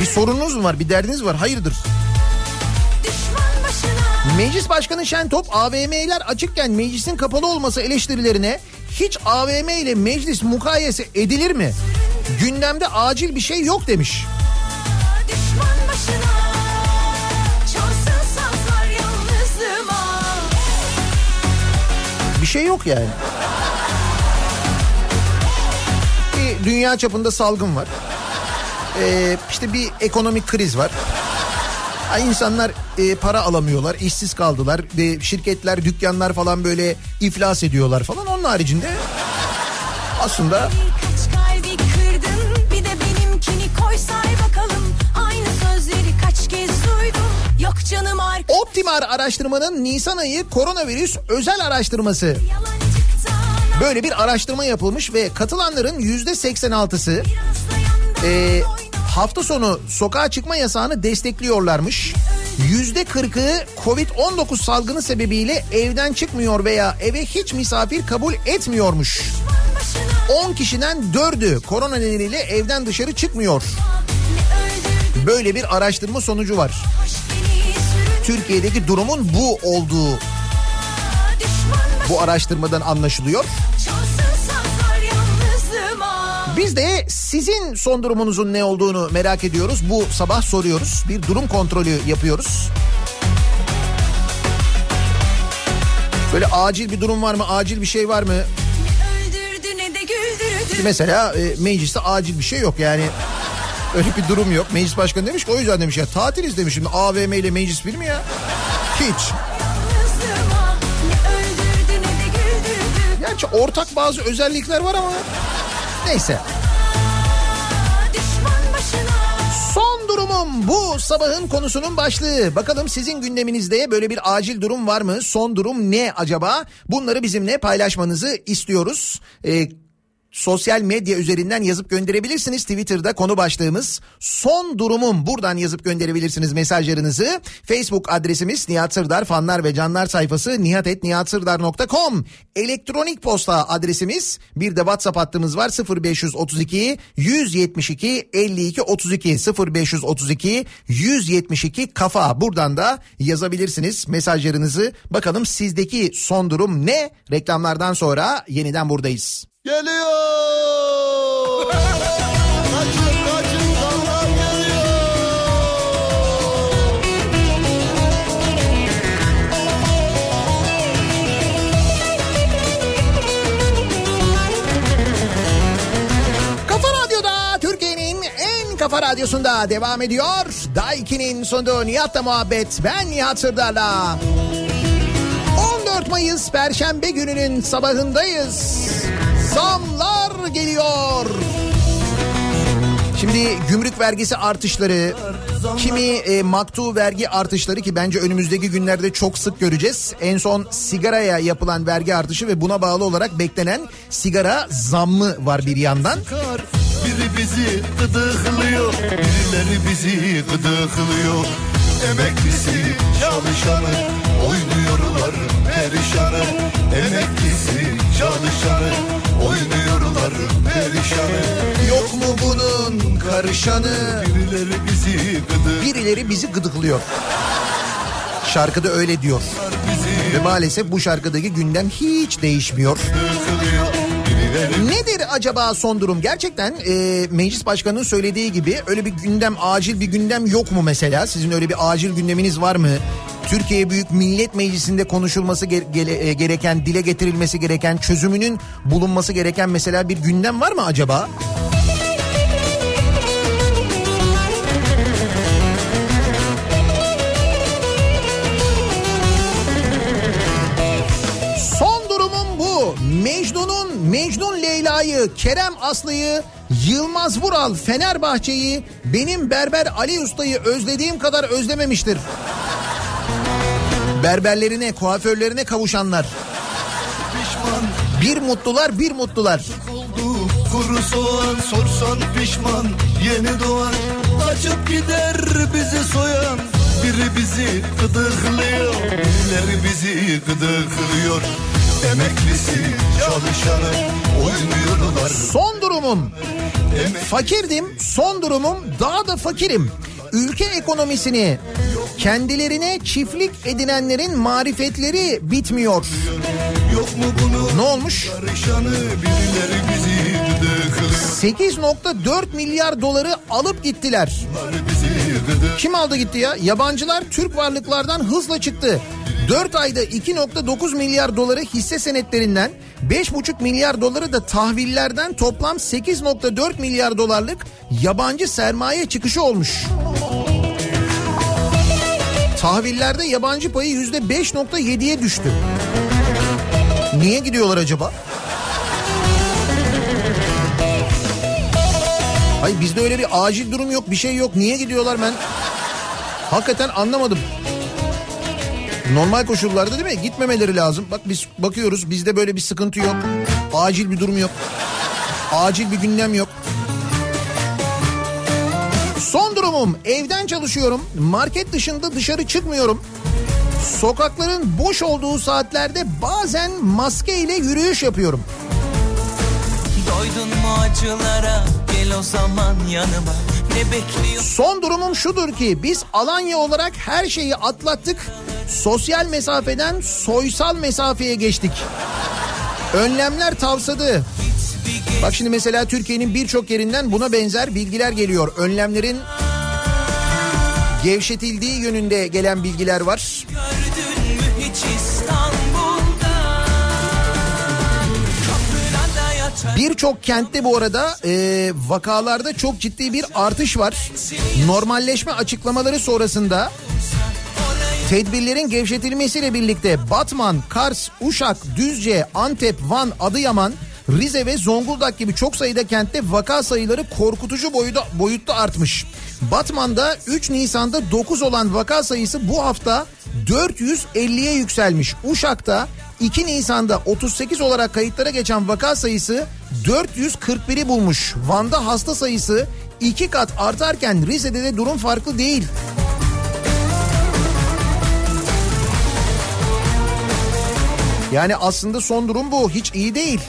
Bir sorununuz mu var? Bir derdiniz var? Hayırdır? Meclis Başkanı Şentop AVM'ler açıkken meclisin kapalı olması eleştirilerine hiç AVM ile meclis mukayese edilir mi? Gündemde acil bir şey yok demiş. Bir şey yok yani. Bir dünya çapında salgın var. Ee, işte bir ekonomik kriz var. İnsanlar e, para alamıyorlar, işsiz kaldılar ve şirketler, dükkanlar falan böyle iflas ediyorlar falan. Onun haricinde aslında Kaç kalbi kırdın bir de benimkini koy say bakalım Aynı sözleri kaç kez duydum Yok canım arka Optimar araştırmanın Nisan ayı koronavirüs özel araştırması. Böyle bir araştırma yapılmış ve katılanların yüzde 86'sı Biraz da yandan e, hafta sonu sokağa çıkma yasağını destekliyorlarmış. Yüzde 40'ı Covid-19 salgını sebebiyle evden çıkmıyor veya eve hiç misafir kabul etmiyormuş. başına 10 kişiden 4'ü korona nedeniyle evden dışarı çıkmıyor. Böyle bir araştırma sonucu var. Türkiye'deki durumun bu olduğu bu araştırmadan anlaşılıyor. yalnızlığıma Biz de sizin son durumunuzun ne olduğunu merak ediyoruz. Bu sabah soruyoruz. Bir durum kontrolü yapıyoruz. Böyle acil bir durum var mı? Acil bir şey var mı? Mesela e, mecliste acil bir şey yok yani. Öyle bir durum yok. Meclis başkanı demiş ki o yüzden demiş ya tatiliz demiş şimdi AVM ile meclis bir mi ya? Hiç. Gerçi ortak bazı özellikler var ama neyse. Son durumum bu sabahın konusunun başlığı. Bakalım sizin gündeminizde böyle bir acil durum var mı? Son durum ne acaba? Bunları bizimle paylaşmanızı istiyoruz. Ee, sosyal medya üzerinden yazıp gönderebilirsiniz. Twitter'da konu başlığımız son durumum buradan yazıp gönderebilirsiniz mesajlarınızı. Facebook adresimiz Nihat Sırdar fanlar ve canlar sayfası nihatetnihatsırdar.com elektronik posta adresimiz bir de WhatsApp hattımız var 0532 172 52 32 0532 172 kafa buradan da yazabilirsiniz mesajlarınızı. Bakalım sizdeki son durum ne? Reklamlardan sonra yeniden buradayız. Geliyor. kaçın kaçın zamlar geliyor. Kafa Radyo'da Türkiye'nin en kafa radyosunda devam ediyor. Daiki'nin sunduğu Nihat'la muhabbet. Ben Nihat Sırdar'la. 14 Mayıs Perşembe gününün sabahındayız. Zamlar geliyor. Şimdi gümrük vergisi artışları, kimi e, maktu vergi artışları ki bence önümüzdeki günlerde çok sık göreceğiz. En son sigaraya yapılan vergi artışı ve buna bağlı olarak beklenen sigara zammı var bir yandan. Biri bizi gıdıklıyor, birileri bizi gıdıklıyor. Emeklisi, çalışanı, oynuyorlar perişanı. Emeklisi, çalışanı, oynuyorlar perişanı. Yok mu bunun karışanı? Birileri bizi gıdıklar Birileri bizi gıdıklıyor. Şarkıda öyle diyor. Ve maalesef bu şarkıdaki gündem hiç değişmiyor. gıdıklıyor. Nedir acaba son durum? Gerçekten e, meclis başkanının söylediği gibi öyle bir gündem, acil bir gündem yok mu mesela? Sizin öyle bir acil gündeminiz var mı? Türkiye Büyük Millet Meclisi'nde konuşulması ge- gele- e, gereken, dile getirilmesi gereken, çözümünün bulunması gereken mesela bir gündem var mı acaba? Mecnun Leyla'yı, Kerem Aslı'yı, Yılmaz Vural Fenerbahçe'yi benim berber Ali Usta'yı özlediğim kadar özlememiştir. Berberlerine, kuaförlerine kavuşanlar. pişman Bir mutlular, bir mutlular. oldu. Kuru soğan sorsan pişman yeni doğan. Kaçıp gider bizi soyan. Biri bizi gıdıklıyor, birileri bizi gıdıklıyor. Emeklisi, çalışanı oynuyorlar. Son durumum. Fakirdim, son durumum daha da fakirim. Ülke ekonomisini Kendilerine çiftlik edinenlerin marifetleri bitmiyor. Yok mu bunun Ne olmuş? karışanı birileri bizi gıdı kılıyor 8.4 milyar doları alıp gittiler. Kim aldı gitti ya? Yabancılar Türk varlıklardan hızla çıktı. 4 ayda 2.9 milyar doları hisse senetlerinden 5.5 milyar doları da tahvillerden toplam 8.4 milyar dolarlık yabancı sermaye çıkışı olmuş. Tahvillerde yabancı payı %5.7'ye düştü. Niye gidiyorlar acaba? Hayır bizde öyle bir acil durum yok bir şey yok. Niye gidiyorlar ben? Hakikaten anlamadım. Normal koşullarda değil mi? Gitmemeleri lazım. Bak biz bakıyoruz bizde böyle bir sıkıntı yok. Acil bir durum yok. Acil bir gündem yok. Son durumum evden çalışıyorum. Market dışında dışarı çıkmıyorum. Sokakların boş olduğu saatlerde bazen maske ile yürüyüş yapıyorum. Doydun mu acılara gel o zaman yanıma Ne bekliyorsun Son durumum şudur ki biz Alanya olarak her şeyi atlattık. Sosyal mesafeden soysal mesafeye geçtik. Önlemler tavsadı. Bak şimdi mesela Türkiye'nin birçok yerinden buna benzer bilgiler geliyor. Önlemlerin gevşetildiği yönünde gelen bilgiler var. Birçok kentte bu arada e, vakalarda çok ciddi bir artış var. Normalleşme açıklamaları sonrasında tedbirlerin gevşetilmesiyle birlikte Batman, Kars, Uşak, Düzce, Antep, Van, Adıyaman, Rize ve Zonguldak gibi çok sayıda kentte vaka sayıları korkutucu boyuda, boyutta artmış. Batman'da 3 Nisan'da 9 olan vaka sayısı bu hafta 450'ye yükselmiş. Uşak'ta 2 Nisan'da 38 olarak kayıtlara geçen vaka sayısı 441'i bulmuş. Van'da hasta sayısı 2 kat artarken Rize'de de durum farklı değil. Yani aslında son durum bu. Hiç iyi değil.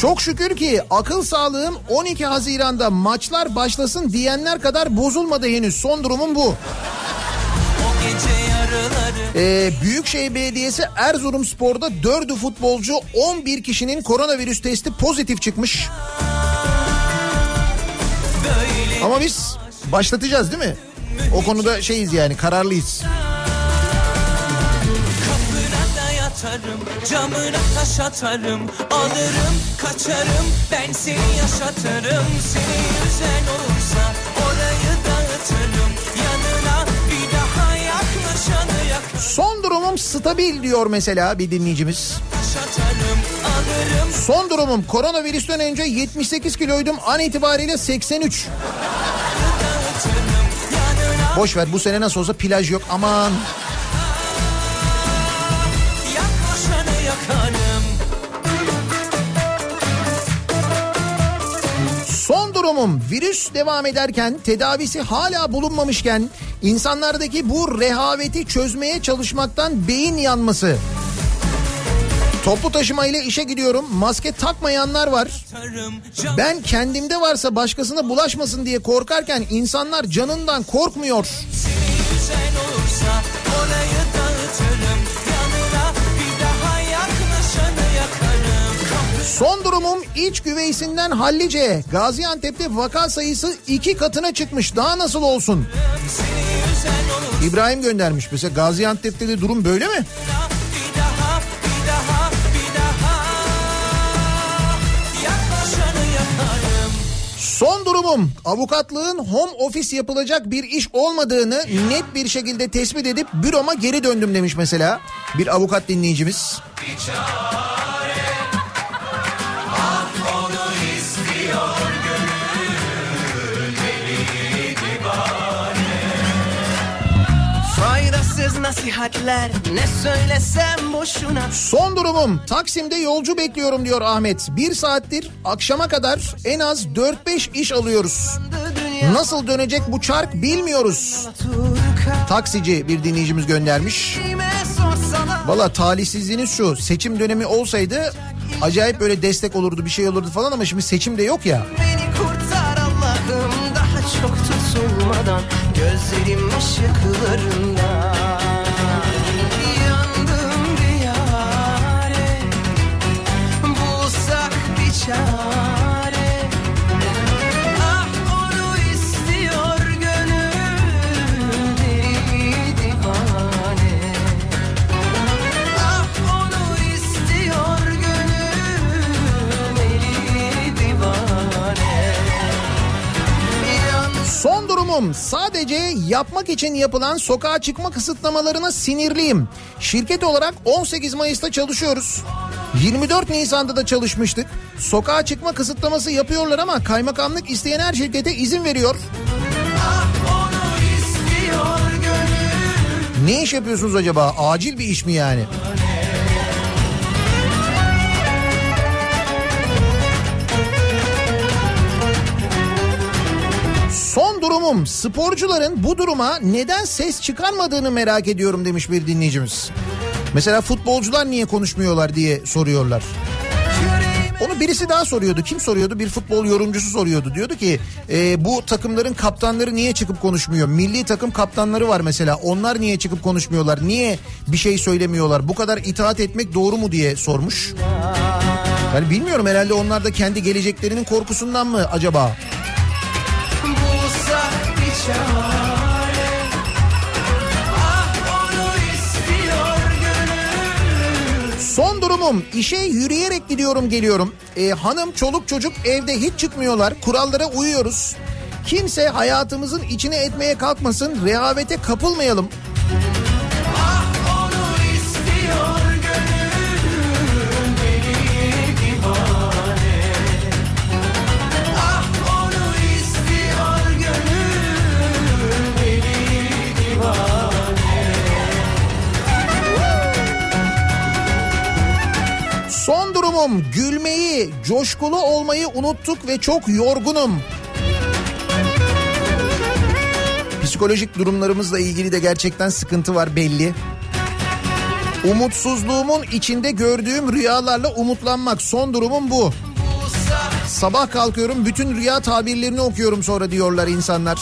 Çok şükür ki akıl sağlığım 12 Haziran'da maçlar başlasın diyenler kadar bozulmadı henüz. Son durumum bu. Ee, Büyükşehir Belediyesi Erzurum Spor'da 4'ü futbolcu 11 kişinin koronavirüs testi pozitif çıkmış. Ama biz başlatacağız değil mi? O konuda şeyiz yani kararlıyız. Camına taş atarım Alırım kaçarım ben seni yaşatırım Seni yüzen olursa orayı dağıtırım Yanına bir daha yaklaşanı yak Son durumum stabil diyor mesela bir dinleyicimiz. atarım Son durumum koronavirüsten önce 78 kiloydum an itibariyle 83. Boş ver bu sene nasıl olsa plaj yok aman. Son durumum virüs devam ederken tedavisi hala bulunmamışken insanlardaki bu rehaveti çözmeye çalışmaktan beyin yanması. Toplu taşıma ile işe gidiyorum. Maske takmayanlar var. Ben kendimde varsa başkasına bulaşmasın diye korkarken insanlar canından korkmuyor. Son durumum iç güveysinden hallice. Gaziantep'te vaka sayısı iki katına çıkmış. Daha nasıl olsun? İbrahim göndermiş. Mesela Gaziantep'te de durum böyle mi? Son durumum avukatlığın home office yapılacak bir iş olmadığını net bir şekilde tespit edip büroma geri döndüm demiş mesela bir avukat dinleyicimiz. Faydasız nasihatler ne söylesem boşuna Son durumum Taksim'de yolcu bekliyorum diyor Ahmet. Bir saattir akşama kadar en az 4-5 iş alıyoruz. Nasıl dönecek bu çark bilmiyoruz. Taksici bir dinleyicimiz göndermiş. Valla talihsizliğiniz şu seçim dönemi olsaydı acayip böyle destek olurdu bir şey olurdu falan ama şimdi seçim de yok ya. Beni kurtar Allah'ım daha çok tutulmadan Gözlerim ışıklarında Durumum sadece yapmak için yapılan sokağa çıkma kısıtlamalarına sinirliyim. Şirket olarak 18 Mayıs'ta çalışıyoruz. 24 Nisan'da da çalışmıştık. Sokağa çıkma kısıtlaması yapıyorlar ama kaymakamlık isteyen her şirkete izin veriyor. Ne iş yapıyorsunuz acaba? Acil bir iş mi yani? Son durumum sporcuların bu duruma neden ses çıkarmadığını merak ediyorum demiş bir dinleyicimiz. Mesela futbolcular niye konuşmuyorlar diye soruyorlar. Onu birisi daha soruyordu. Kim soruyordu? Bir futbol yorumcusu soruyordu. Diyordu ki e, bu takımların kaptanları niye çıkıp konuşmuyor? Milli takım kaptanları var mesela. Onlar niye çıkıp konuşmuyorlar? Niye bir şey söylemiyorlar? Bu kadar itaat etmek doğru mu diye sormuş. Yani bilmiyorum herhalde onlar da kendi geleceklerinin korkusundan mı acaba? Son durumum işe yürüyerek gidiyorum geliyorum. Ee, hanım çoluk çocuk evde hiç çıkmıyorlar kurallara uyuyoruz. Kimse hayatımızın içine etmeye kalkmasın rehavete kapılmayalım. Son durumum gülmeyi, coşkulu olmayı unuttuk ve çok yorgunum. Psikolojik durumlarımızla ilgili de gerçekten sıkıntı var belli. Umutsuzluğumun içinde gördüğüm rüyalarla umutlanmak son durumum bu. Sabah kalkıyorum bütün rüya tabirlerini okuyorum sonra diyorlar insanlar.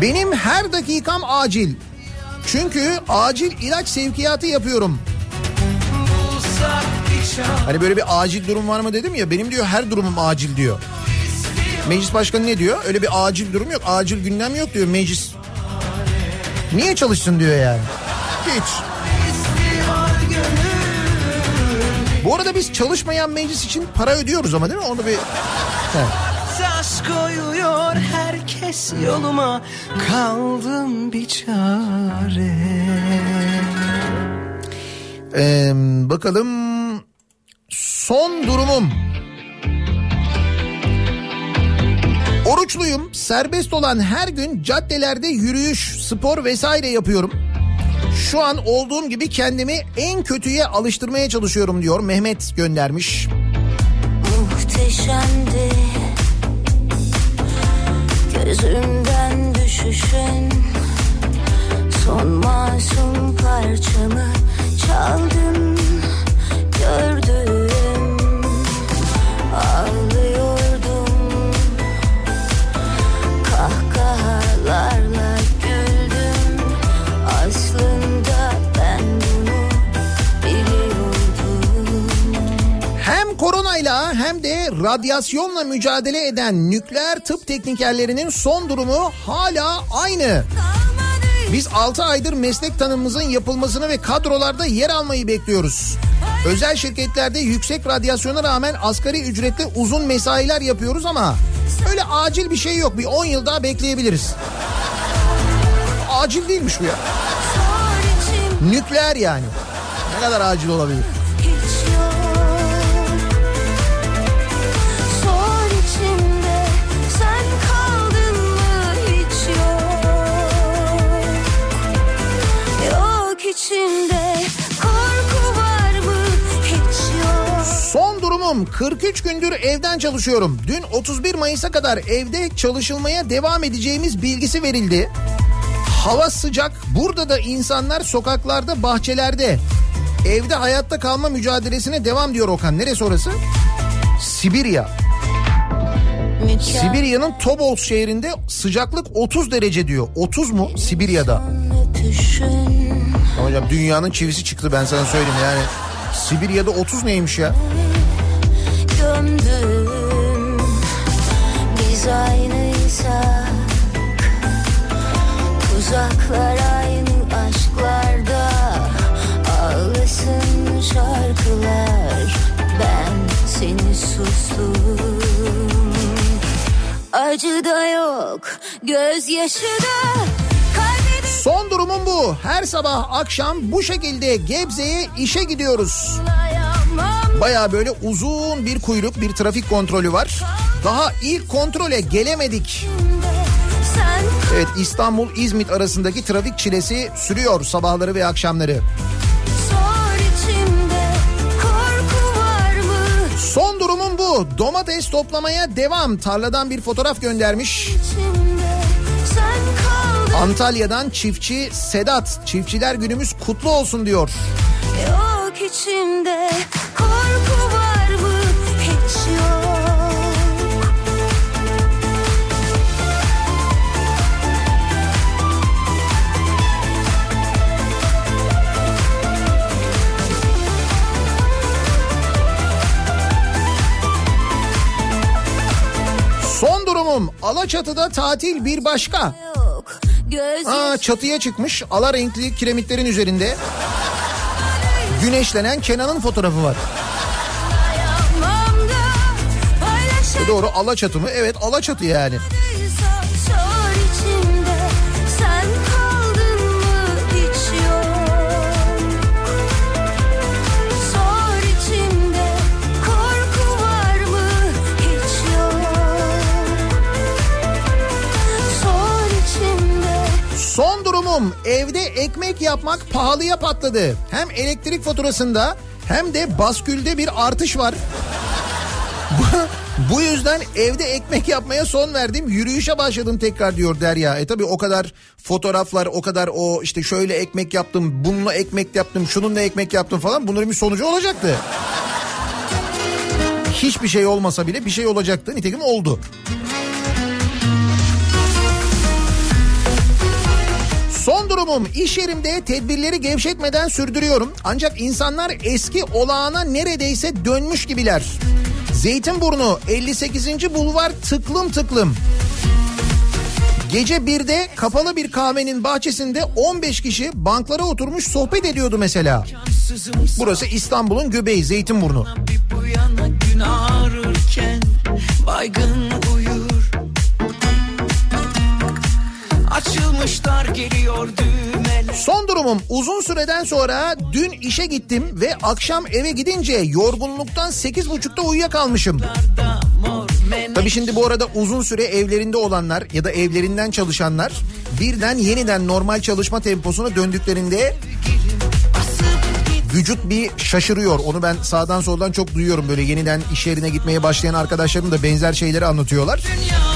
Benim her dakikam acil. Çünkü acil ilaç sevkiyatı yapıyorum. Hani böyle bir acil durum var mı dedim ya benim diyor her durumum acil diyor. Meclis başkanı ne diyor? Öyle bir acil durum yok. Acil gündem yok diyor meclis. Niye çalışsın diyor yani. Hiç. Bu arada biz çalışmayan meclis için para ödüyoruz ama değil mi? Onu bir... Evet. Koyuyor herkes yoluma Kaldım bir çare Ee, bakalım son durumum. Oruçluyum. Serbest olan her gün caddelerde yürüyüş, spor vesaire yapıyorum. Şu an olduğum gibi kendimi en kötüye alıştırmaya çalışıyorum diyor Mehmet göndermiş. Muhteşemdi Gözümden düşüşün. Son masum parçamı Çaldın Gördüm radyasyonla mücadele eden nükleer tıp teknikerlerinin son durumu hala aynı. Biz 6 aydır meslek tanımımızın yapılmasını ve kadrolarda yer almayı bekliyoruz. Özel şirketlerde yüksek radyasyona rağmen asgari ücretle uzun mesailer yapıyoruz ama öyle acil bir şey yok. Bir 10 yıl daha bekleyebiliriz. Acil değilmiş bu ya. Nükleer yani. Ne kadar acil olabilir? Yok içimde korku var mı hiç yok Son durumum 43 gündür evden çalışıyorum. Dün 31 Mayıs'a kadar evde çalışılmaya devam edeceğimiz bilgisi verildi. Hava sıcak. Burada da insanlar sokaklarda, bahçelerde. Evde hayatta kalma mücadelesine devam diyor Okan. Neresi orası? Sibirya. Sibirya'nın Tobolsk şehrinde sıcaklık 30 derece diyor. 30 mu Sibirya'da? Hocam dünyanın çivisi çıktı ben sana söyleyeyim. Yani. Sibirya'da 30 neymiş ya? gömdüm. Biz aynıysak. Uzaklar aynı aşklarda. Ağlasın şarkılar. Ben seni sustum. Acı da yok Gözyaşı da Son durumum bu. Her sabah akşam bu şekilde Gebze'ye işe gidiyoruz. Baya böyle uzun bir kuyruk, bir trafik kontrolü var. Daha ilk kontrole gelemedik. Evet İstanbul-İzmit arasındaki trafik çilesi sürüyor sabahları ve akşamları. Son durumum bu. Domates toplamaya devam. Tarladan bir fotoğraf göndermiş. içimde Antalya'dan çiftçi Sedat. Çiftçiler günümüz kutlu olsun diyor. Yok içimde korku var mı hiç yok Son durumum Alaçatı'da tatil bir başka. Göz Aa, çatıya çıkmış ala renkli kiremitlerin üzerinde güneşlenen Kenan'ın fotoğrafı var. E doğru Alaçatı mı? Evet Alaçatı yani. Yapmak pahalıya patladı. Hem elektrik faturasında hem de baskülde bir artış var. [LAUGHS] Bu- yüzden evde ekmek yapmaya son verdim. Yürüyüşe başladım tekrar diyor Derya. E tabi o kadar fotoğraflar, o kadar o işte şöyle ekmek yaptım, bununla ekmek yaptım, şununla ekmek yaptım falan. Bunların bir sonucu olacaktı. Hiçbir şey olmasa bile bir şey olacaktı. Nitekim oldu. Son durumum iş yerimde tedbirleri gevşetmeden sürdürüyorum. Ancak insanlar eski olağana neredeyse dönmüş gibiler. Zeytinburnu 58. bulvar tıklım tıklım. Gece 1'de kapalı bir kahvenin bahçesinde 15 kişi banklara oturmuş sohbet ediyordu mesela. Burası İstanbul'un göbeği Zeytinburnu. Bir bu yana gün ağrırken baygın Açılmışlar geliyor düğmeler Son durumum uzun süreden sonra dün işe gittim ve akşam eve gidince yorgunluktan 8.30'da uyuyakalmışım. Tabii şimdi bu arada uzun süre evlerinde olanlar ya da evlerinden çalışanlar birden yeniden normal çalışma temposuna döndüklerinde vücut bir şaşırıyor. Onu ben sağdan soldan çok duyuyorum böyle yeniden iş yerine gitmeye başlayan arkadaşlarım da benzer şeyleri anlatıyorlar. Dünya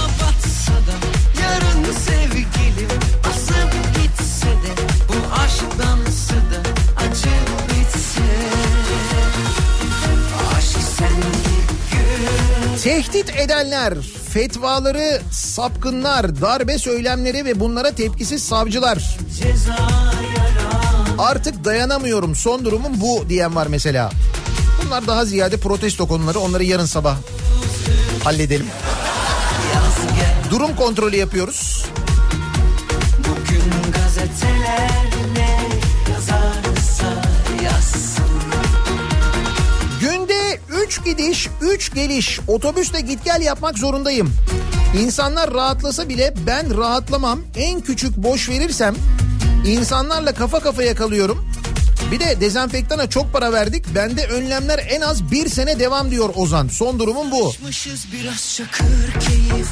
Tehdit edenler, fetvaları, sapkınlar, darbe söylemleri ve bunlara tepkisiz savcılar. Artık dayanamıyorum son durumum bu diyen var mesela. Bunlar daha ziyade protesto konuları onları yarın sabah halledelim. Durum kontrolü yapıyoruz. Bugün gazeteler 3 gidiş 3 geliş otobüsle git gel yapmak zorundayım. İnsanlar rahatlasa bile ben rahatlamam. En küçük boş verirsem insanlarla kafa kafaya kalıyorum. Bir de dezenfektana çok para verdik. Bende önlemler en az bir sene devam diyor Ozan. Son durumum bu. Biraz çakır keyif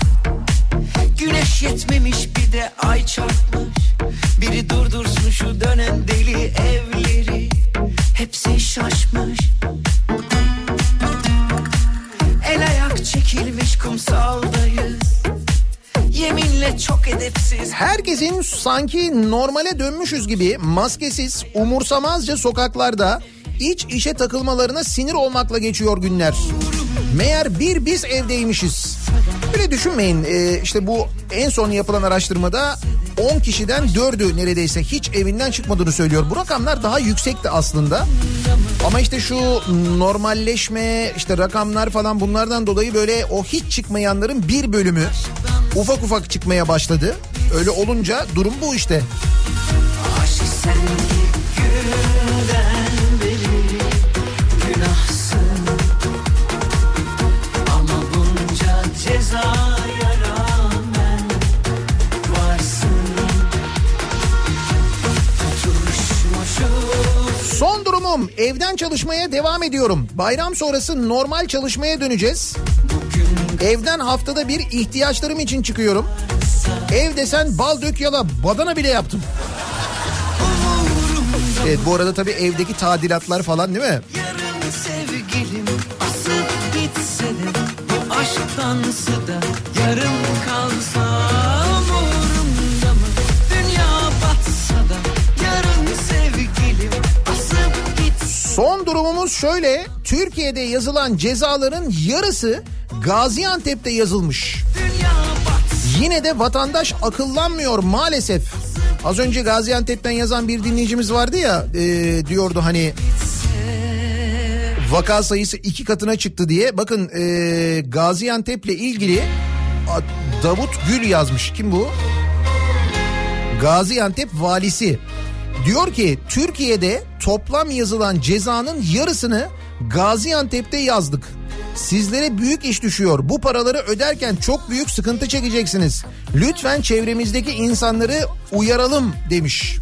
Güneş yetmemiş bir de ay çarpmış Biri durdursun şu dönen deli evleri Hepsi şaşmış çok edepsiz Herkesin sanki normale dönmüşüz gibi maskesiz, umursamazca sokaklarda iç işe takılmalarına sinir olmakla geçiyor günler. Meğer bir biz evdeymişiz. Öyle düşünmeyin ee, işte bu en son yapılan araştırmada 10 kişiden 4'ü neredeyse hiç evinden çıkmadığını söylüyor. Bu rakamlar daha yüksekti aslında. Ama işte şu normalleşme işte rakamlar falan bunlardan dolayı böyle o hiç çıkmayanların bir bölümü ufak ufak çıkmaya başladı. Öyle olunca durum bu işte. Aşk evden çalışmaya devam ediyorum. Bayram sonrası normal çalışmaya döneceğiz. Evden haftada bir ihtiyaçlarım için çıkıyorum. Ev desen bal dök yala badana bile yaptım. Evet bu arada tabii evdeki tadilatlar falan değil mi? Yarın sevgilim asıp gitse de Bu aşktansı da yarım kalsa durumumuz şöyle. Türkiye'de yazılan cezaların yarısı Gaziantep'te yazılmış. Yine de vatandaş akıllanmıyor maalesef. Az önce Gaziantep'ten yazan bir dinleyicimiz vardı ya e, diyordu hani vaka sayısı iki katına çıktı diye. Bakın e, Gaziantep'le ilgili Davut Gül yazmış. Kim bu? Gaziantep valisi. Diyor ki Türkiye'de toplam yazılan cezanın yarısını Gaziantep'te yazdık. Sizlere büyük iş düşüyor. Bu paraları öderken çok büyük sıkıntı çekeceksiniz. Lütfen çevremizdeki insanları uyaralım demiş.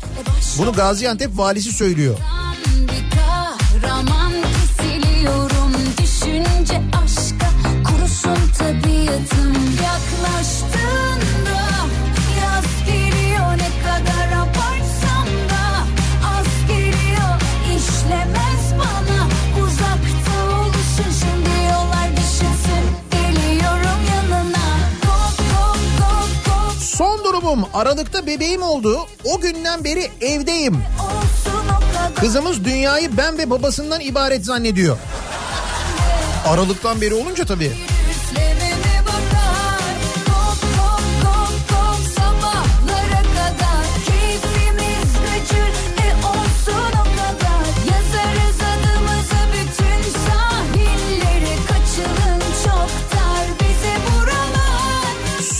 Bunu Gaziantep valisi söylüyor. Düşünce aşka kurusun tabiatım yaklaştığında durumum Aralık'ta bebeğim oldu. O günden beri evdeyim. Kızımız dünyayı ben ve babasından ibaret zannediyor. Aralıktan beri olunca tabii.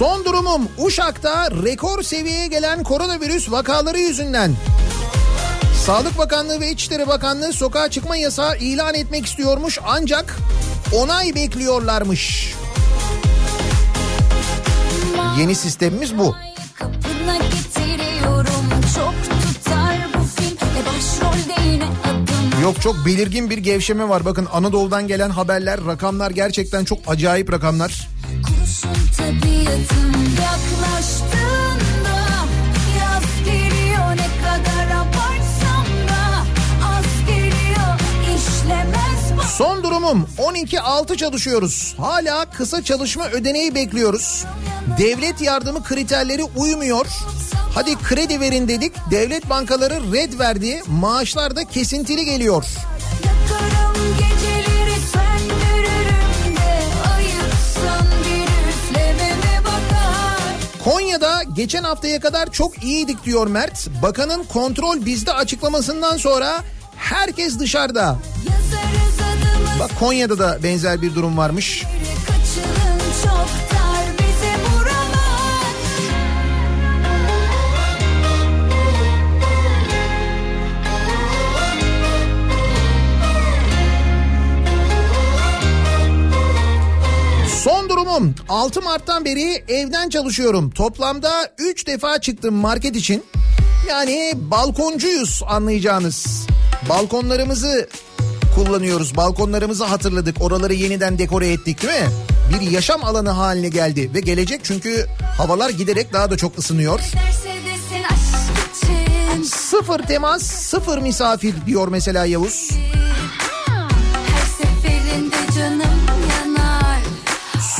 Son durumum Uşak'ta rekor seviyeye gelen koronavirüs vakaları yüzünden. Sağlık Bakanlığı ve İçişleri Bakanlığı sokağa çıkma yasağı ilan etmek istiyormuş ancak onay bekliyorlarmış. Yeni sistemimiz bu. Kapına getiriyorum çok tutar bu film E başrolde yine adım Yok çok belirgin bir gevşeme var. Bakın Anadolu'dan gelen haberler, rakamlar gerçekten çok acayip rakamlar. Tabiatım yaklaştığında Yaz geliyor ne kadar abartsam da Az geliyor işlemez Son durumum 12-6 çalışıyoruz. Hala kısa çalışma ödeneği bekliyoruz. Devlet yardımı kriterleri uymuyor. Hadi kredi verin dedik. Devlet bankaları red verdi. Maaşlar da kesintili geliyor. Konya'da geçen haftaya kadar çok iyiydik diyor Mert. Bakanın kontrol bizde açıklamasından sonra herkes dışarıda. Bak Konya'da da benzer bir durum varmış. Kaçılın çok Durumum 6 Mart'tan beri evden çalışıyorum. Toplamda 3 defa çıktım market için. Yani balkoncuyuz anlayacağınız. Balkonlarımızı kullanıyoruz. Balkonlarımızı hatırladık. Oraları yeniden dekore ettik değil mi? Bir yaşam alanı haline geldi ve gelecek çünkü havalar giderek daha da çok ısınıyor. Sıfır temas, sıfır misafir diyor mesela Yavuz.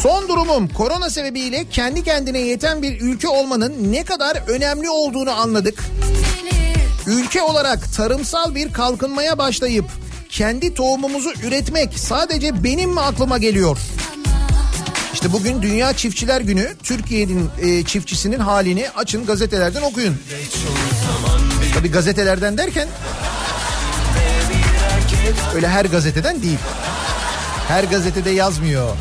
Son durumum korona sebebiyle kendi kendine yeten bir ülke olmanın ne kadar önemli olduğunu anladık. Ülke olarak tarımsal bir kalkınmaya başlayıp kendi tohumumuzu üretmek sadece benim mi aklıma geliyor? İşte bugün Dünya Çiftçiler Günü. Türkiye'nin e, çiftçisinin halini açın gazetelerden okuyun. Tabi gazetelerden derken öyle her gazeteden değil. Her gazetede yazmıyor.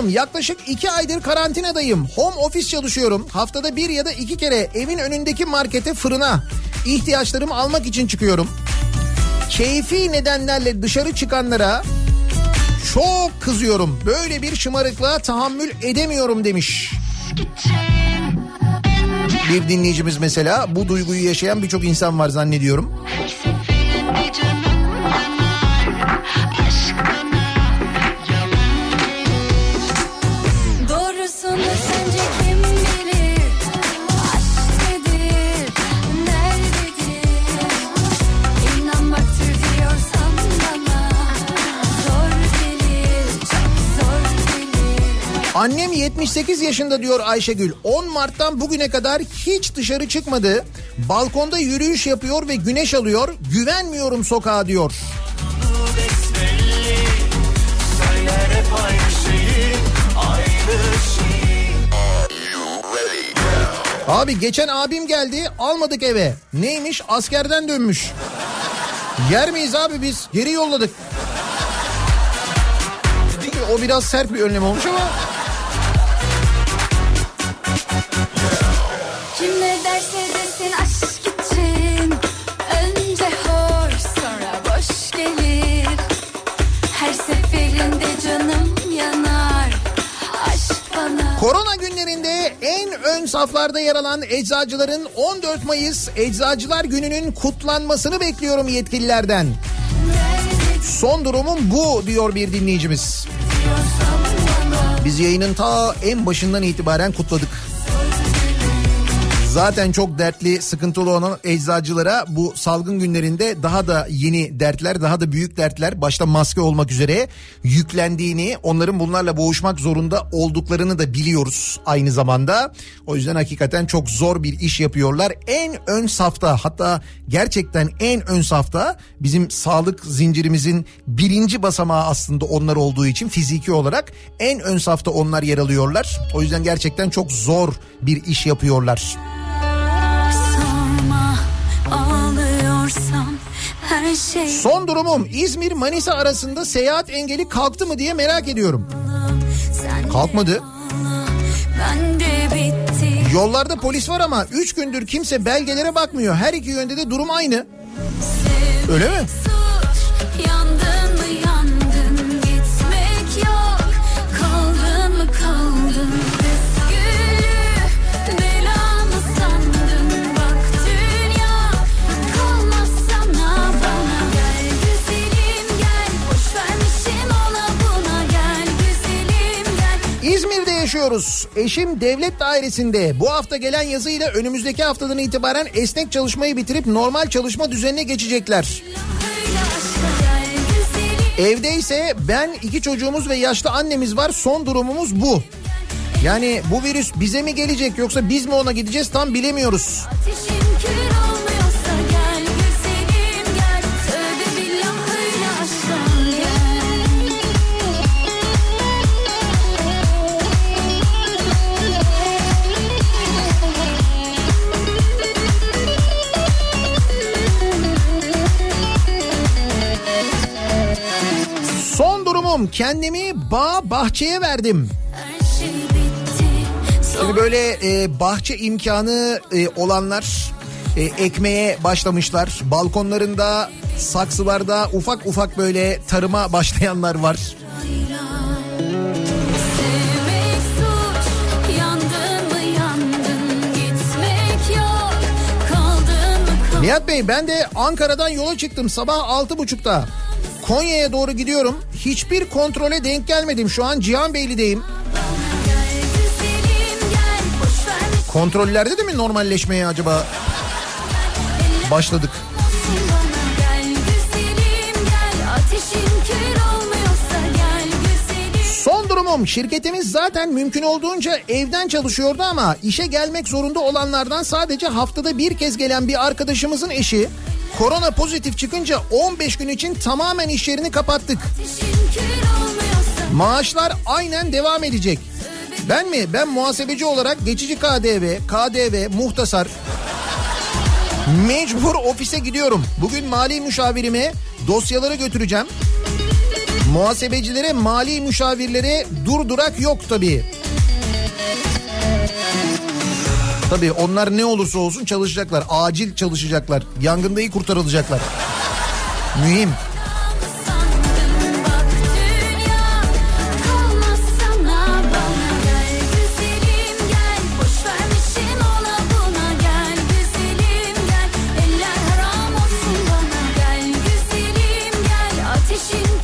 Durumum yaklaşık iki aydır karantinadayım. Home office çalışıyorum. Haftada bir ya da iki kere evin önündeki markete fırına ihtiyaçlarımı almak için çıkıyorum. Keyfi nedenlerle dışarı çıkanlara çok kızıyorum. Böyle bir şımarıklığa tahammül edemiyorum demiş. Bir dinleyicimiz mesela bu duyguyu yaşayan birçok insan var zannediyorum. Annem 78 yaşında diyor Ayşegül. 10 Mart'tan bugüne kadar hiç dışarı çıkmadı. Balkonda yürüyüş yapıyor ve güneş alıyor. Güvenmiyorum sokağa diyor. Abi geçen abim geldi almadık eve. Neymiş askerden dönmüş. Yer miyiz abi biz? Geri yolladık. O biraz sert bir önlem olmuş ama Kim ne derse desin aşk için Önce hoş sonra boş gelir Her seferinde canım yanar Aşk bana Korona günlerinde en ön saflarda yer alan eczacıların 14 Mayıs Eczacılar Günü'nün kutlanmasını bekliyorum yetkililerden. Son durumum bu diyor bir dinleyicimiz. Biz yayının ta en başından itibaren kutladık. Zaten çok dertli, sıkıntılı olan eczacılara bu salgın günlerinde daha da yeni dertler, daha da büyük dertler başta maske olmak üzere yüklendiğini, onların bunlarla boğuşmak zorunda olduklarını da biliyoruz aynı zamanda. O yüzden hakikaten çok zor bir iş yapıyorlar. En ön safta hatta gerçekten en ön safta bizim sağlık zincirimizin birinci basamağı aslında onlar olduğu için fiziki olarak en ön safta onlar yer alıyorlar. O yüzden gerçekten çok zor bir iş yapıyorlar. Şey Son durumum İzmir Manisa arasında seyahat engeli kalktı mı diye merak ediyorum. Sen Kalkmadı. Yollarda polis var ama 3 gündür kimse belgelere bakmıyor. Her iki yönde de durum aynı. Öyle mi? Suç İzmir'de yaşıyoruz. Eşim devlet dairesinde. Bu hafta gelen yazıyla önümüzdeki haftadan itibaren esnek çalışmayı bitirip normal çalışma düzenine geçecekler. Evde ise ben iki çocuğumuz ve yaşlı annemiz var. Son durumumuz bu. Yani bu virüs bize mi gelecek yoksa biz mi ona gideceğiz tam bilemiyoruz. Ateşim Durumum kendimi bağ bahçeye verdim. Şimdi böyle e, bahçe imkanı e, olanlar e, ekmeğe başlamışlar. Balkonlarında, saksılarda ufak ufak böyle tarıma başlayanlar var. Nihat Bey ben de Ankara'dan yola çıktım sabah altı buçukta. Konya'ya doğru gidiyorum. Hiçbir kontrole denk gelmedim. Şu an Cihanbeyli'deyim. Kontrollerde de mi normalleşmeye acaba başladık? Son durumum şirketimiz zaten mümkün olduğunca evden çalışıyordu ama işe gelmek zorunda olanlardan sadece haftada bir kez gelen bir arkadaşımızın eşi korona pozitif çıkınca 15 gün için tamamen iş yerini kapattık. Maaşlar aynen devam edecek. Ben mi? Ben muhasebeci olarak geçici KDV, KDV, muhtasar mecbur ofise gidiyorum. Bugün mali müşavirime dosyaları götüreceğim. Muhasebecilere, mali müşavirlere durdurak yok tabii. Tabii onlar ne olursa olsun çalışacaklar. Acil çalışacaklar. Yangındayı kurtarılacaklar. Mühim.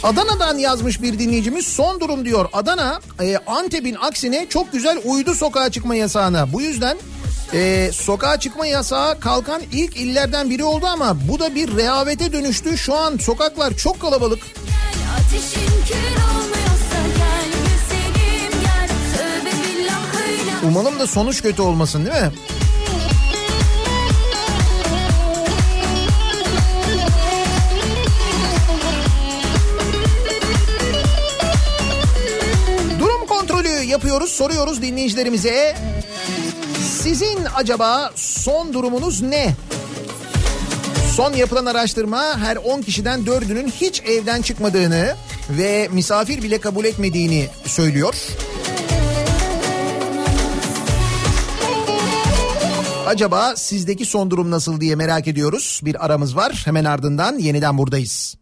Adana'dan yazmış bir dinleyicimiz son durum diyor. Adana e, Antep'in aksine çok güzel uydu sokağa çıkma yasağına. Bu yüzden e, sokağa çıkma yasağı kalkan ilk illerden biri oldu ama bu da bir rehavete dönüştü. Şu an sokaklar çok kalabalık. Umalım da sonuç kötü olmasın değil mi? Durum kontrolü yapıyoruz, soruyoruz dinleyicilerimize. Sizin acaba son durumunuz ne? Son yapılan araştırma her 10 kişiden 4'ünün hiç evden çıkmadığını ve misafir bile kabul etmediğini söylüyor. Acaba sizdeki son durum nasıl diye merak ediyoruz. Bir aramız var. Hemen ardından yeniden buradayız.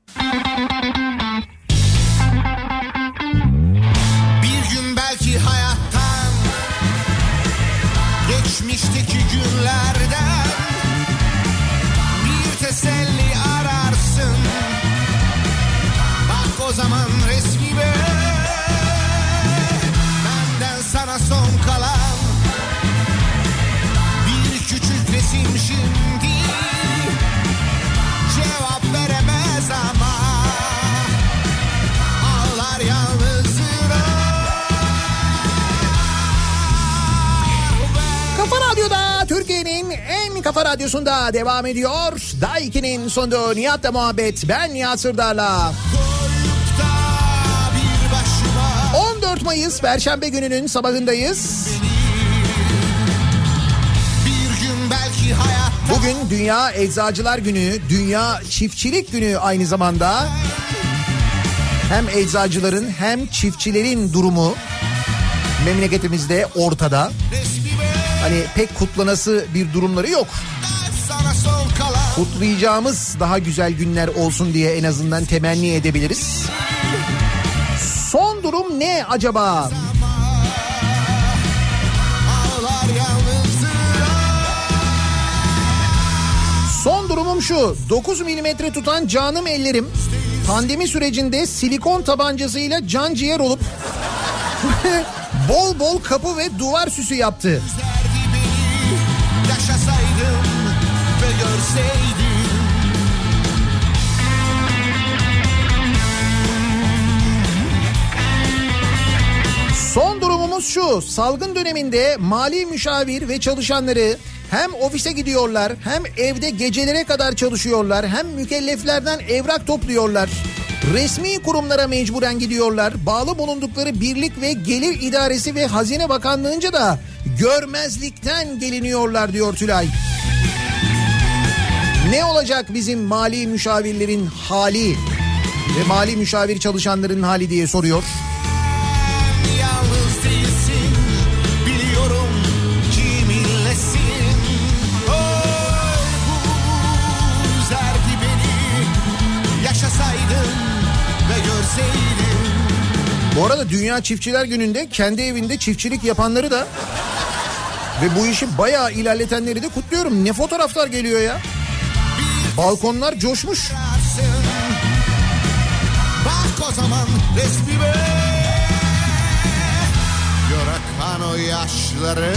Radyosunda devam ediyor. Daiki'nin sonunda Nihat'la muhabbet. Ben Nihat Sırdar'la. Koyup da bir başıma 14 Mayıs Perşembe gününün sabahındayız. Bir gün belki hayatta Bugün Dünya Eczacılar Günü, Dünya Çiftçilik Günü aynı zamanda. Hem eczacıların hem çiftçilerin durumu memleketimizde ortada. Hani pek kutlanası bir durumları yok. Kutlayacağımız daha güzel günler olsun diye en azından temenni edebiliriz. Son durum ne acaba? Son durumum şu. 9 milimetre tutan canım ellerim pandemi sürecinde silikon tabancasıyla can ciğer olup [LAUGHS] bol bol kapı ve duvar süsü yaptı. Ve görseydim Son durumumuz şu. Salgın döneminde mali müşavir ve çalışanları hem ofise gidiyorlar hem evde gecelere kadar çalışıyorlar hem mükelleflerden evrak topluyorlar. Resmi kurumlara mecburen gidiyorlar. Bağlı bulundukları birlik ve gelir idaresi ve hazine bakanlığınca da görmezlikten geliniyorlar diyor Tülay. Ne olacak bizim mali müşavirlerin hali ve mali müşavir çalışanların hali diye soruyor. Bu arada Dünya Çiftçiler Günü'nde kendi evinde çiftçilik yapanları da ve bu işi bayağı ilerletenleri de kutluyorum. Ne fotoğraflar geliyor ya. Balkonlar coşmuş. Bak o zaman resmime Gör akan o yaşları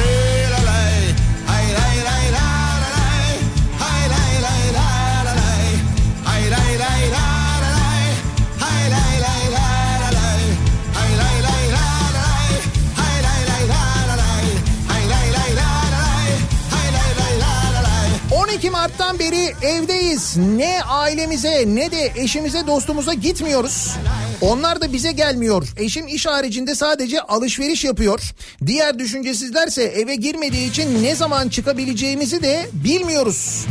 12 Mart'tan beri evdeyiz. Ne ailemize ne de eşimize dostumuza gitmiyoruz. Onlar da bize gelmiyor. Eşim iş haricinde sadece alışveriş yapıyor. Diğer düşüncesizlerse eve girmediği için ne zaman çıkabileceğimizi de bilmiyoruz.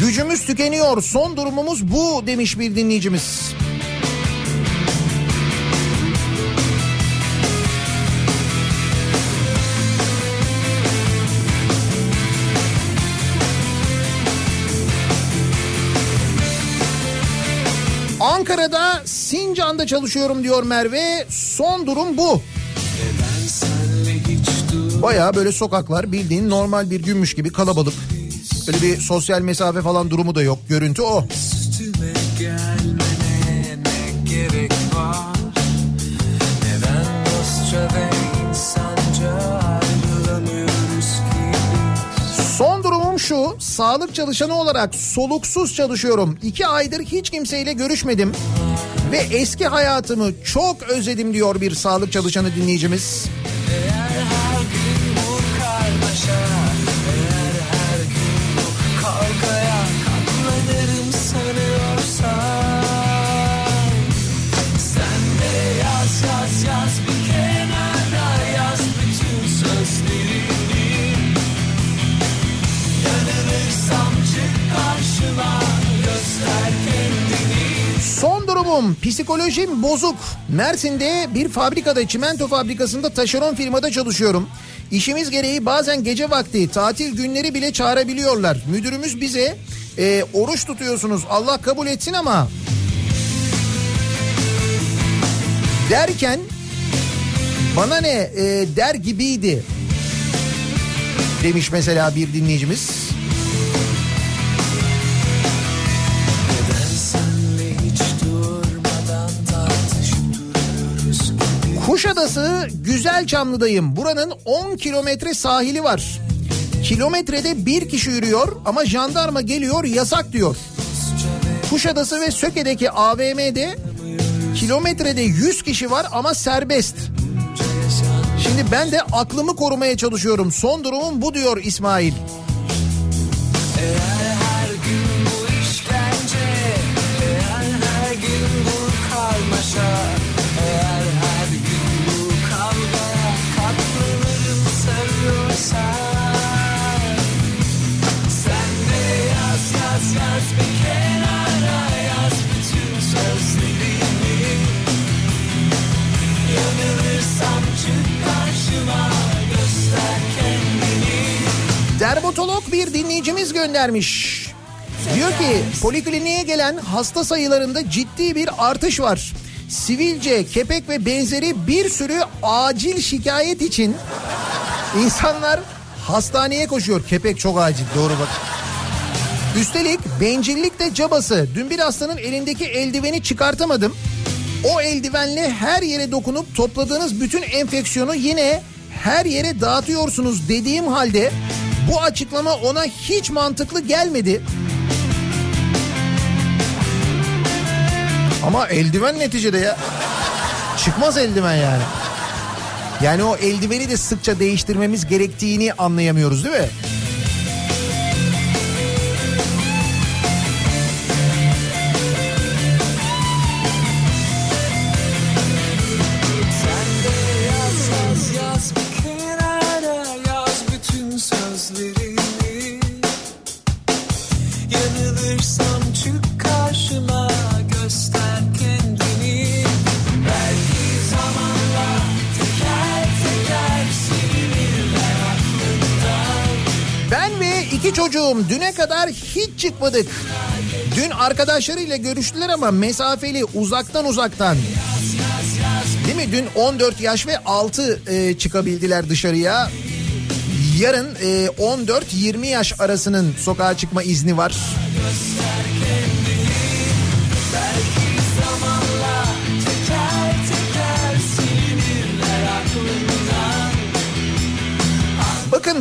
Gücümüz tükeniyor. Son durumumuz bu demiş bir dinleyicimiz. Ankara'da Sincan'da çalışıyorum diyor Merve. Son durum bu. Baya böyle sokaklar bildiğin normal bir günmüş gibi kalabalık. Öyle bir sosyal mesafe falan durumu da yok. Görüntü o. Üstüme gelmene ne gerek var Neden dostça ve şu. Sağlık çalışanı olarak soluksuz çalışıyorum. İki aydır hiç kimseyle görüşmedim. Ve eski hayatımı çok özledim diyor bir sağlık çalışanı dinleyicimiz. Eğer her gün bu karmaşa Durumum psikolojim bozuk. Mersin'de bir fabrikada çimento fabrikasında taşeron firmada çalışıyorum. İşimiz gereği bazen gece vakti tatil günleri bile çağırabiliyorlar. Müdürümüz bize e, oruç tutuyorsunuz Allah kabul etsin ama derken bana ne e, der gibiydi demiş mesela bir dinleyicimiz. Kuşadası Güzelçamlı'dayım. Buranın 10 kilometre sahili var. Kilometrede bir kişi yürüyor ama jandarma geliyor yasak diyor. Kuşadası ve Söke'deki AVM'de kilometrede 100 kişi var ama serbest. Şimdi ben de aklımı korumaya çalışıyorum. Son durumum bu diyor İsmail. Eğer bir dinleyicimiz göndermiş. Diyor ki polikliniğe gelen hasta sayılarında ciddi bir artış var. Sivilce, kepek ve benzeri bir sürü acil şikayet için insanlar hastaneye koşuyor. Kepek çok acil doğru bak. Üstelik bencillik de cabası. Dün bir hastanın elindeki eldiveni çıkartamadım. O eldivenle her yere dokunup topladığınız bütün enfeksiyonu yine her yere dağıtıyorsunuz dediğim halde bu açıklama ona hiç mantıklı gelmedi. Ama eldiven neticede ya. Çıkmaz eldiven yani. Yani o eldiveni de sıkça değiştirmemiz gerektiğini anlayamıyoruz değil mi? Düne kadar hiç çıkmadık. Dün arkadaşlarıyla görüştüler ama mesafeli uzaktan uzaktan. Değil mi? Dün 14 yaş ve 6 e, çıkabildiler dışarıya. Yarın e, 14-20 yaş arasının sokağa çıkma izni var.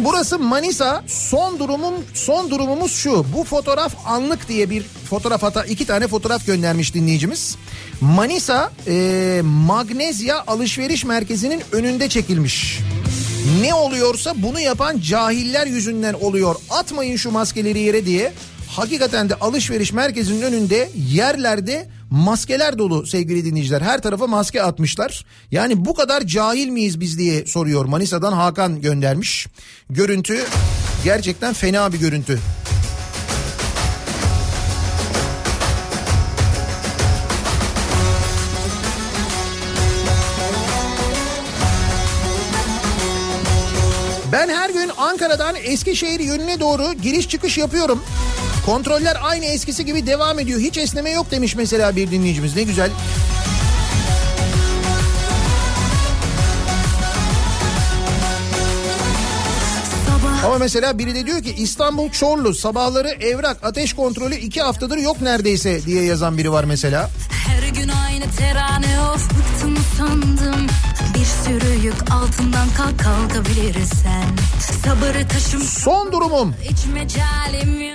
Burası Manisa. Son durumum son durumumuz şu. Bu fotoğraf anlık diye bir fotoğraf hata iki tane fotoğraf göndermiş dinleyicimiz. Manisa e, Magnezya Alışveriş Merkezi'nin önünde çekilmiş. Ne oluyorsa bunu yapan cahiller yüzünden oluyor. Atmayın şu maskeleri yere diye. Hakikaten de alışveriş merkezinin önünde yerlerde maskeler dolu sevgili dinleyiciler. Her tarafa maske atmışlar. Yani bu kadar cahil miyiz biz diye soruyor. Manisa'dan Hakan göndermiş. Görüntü gerçekten fena bir görüntü. Ben her gün Ankara'dan Eskişehir yönüne doğru giriş çıkış yapıyorum. Kontroller aynı eskisi gibi devam ediyor. Hiç esneme yok demiş mesela bir dinleyicimiz. Ne güzel. Ama mesela biri de diyor ki İstanbul Çorlu sabahları evrak ateş kontrolü iki haftadır yok neredeyse diye yazan biri var mesela. Her gün aynı terane of bıktım sandım Bir sürü yük altından kalk kalkabilirsen Sabırı taşım Son durumum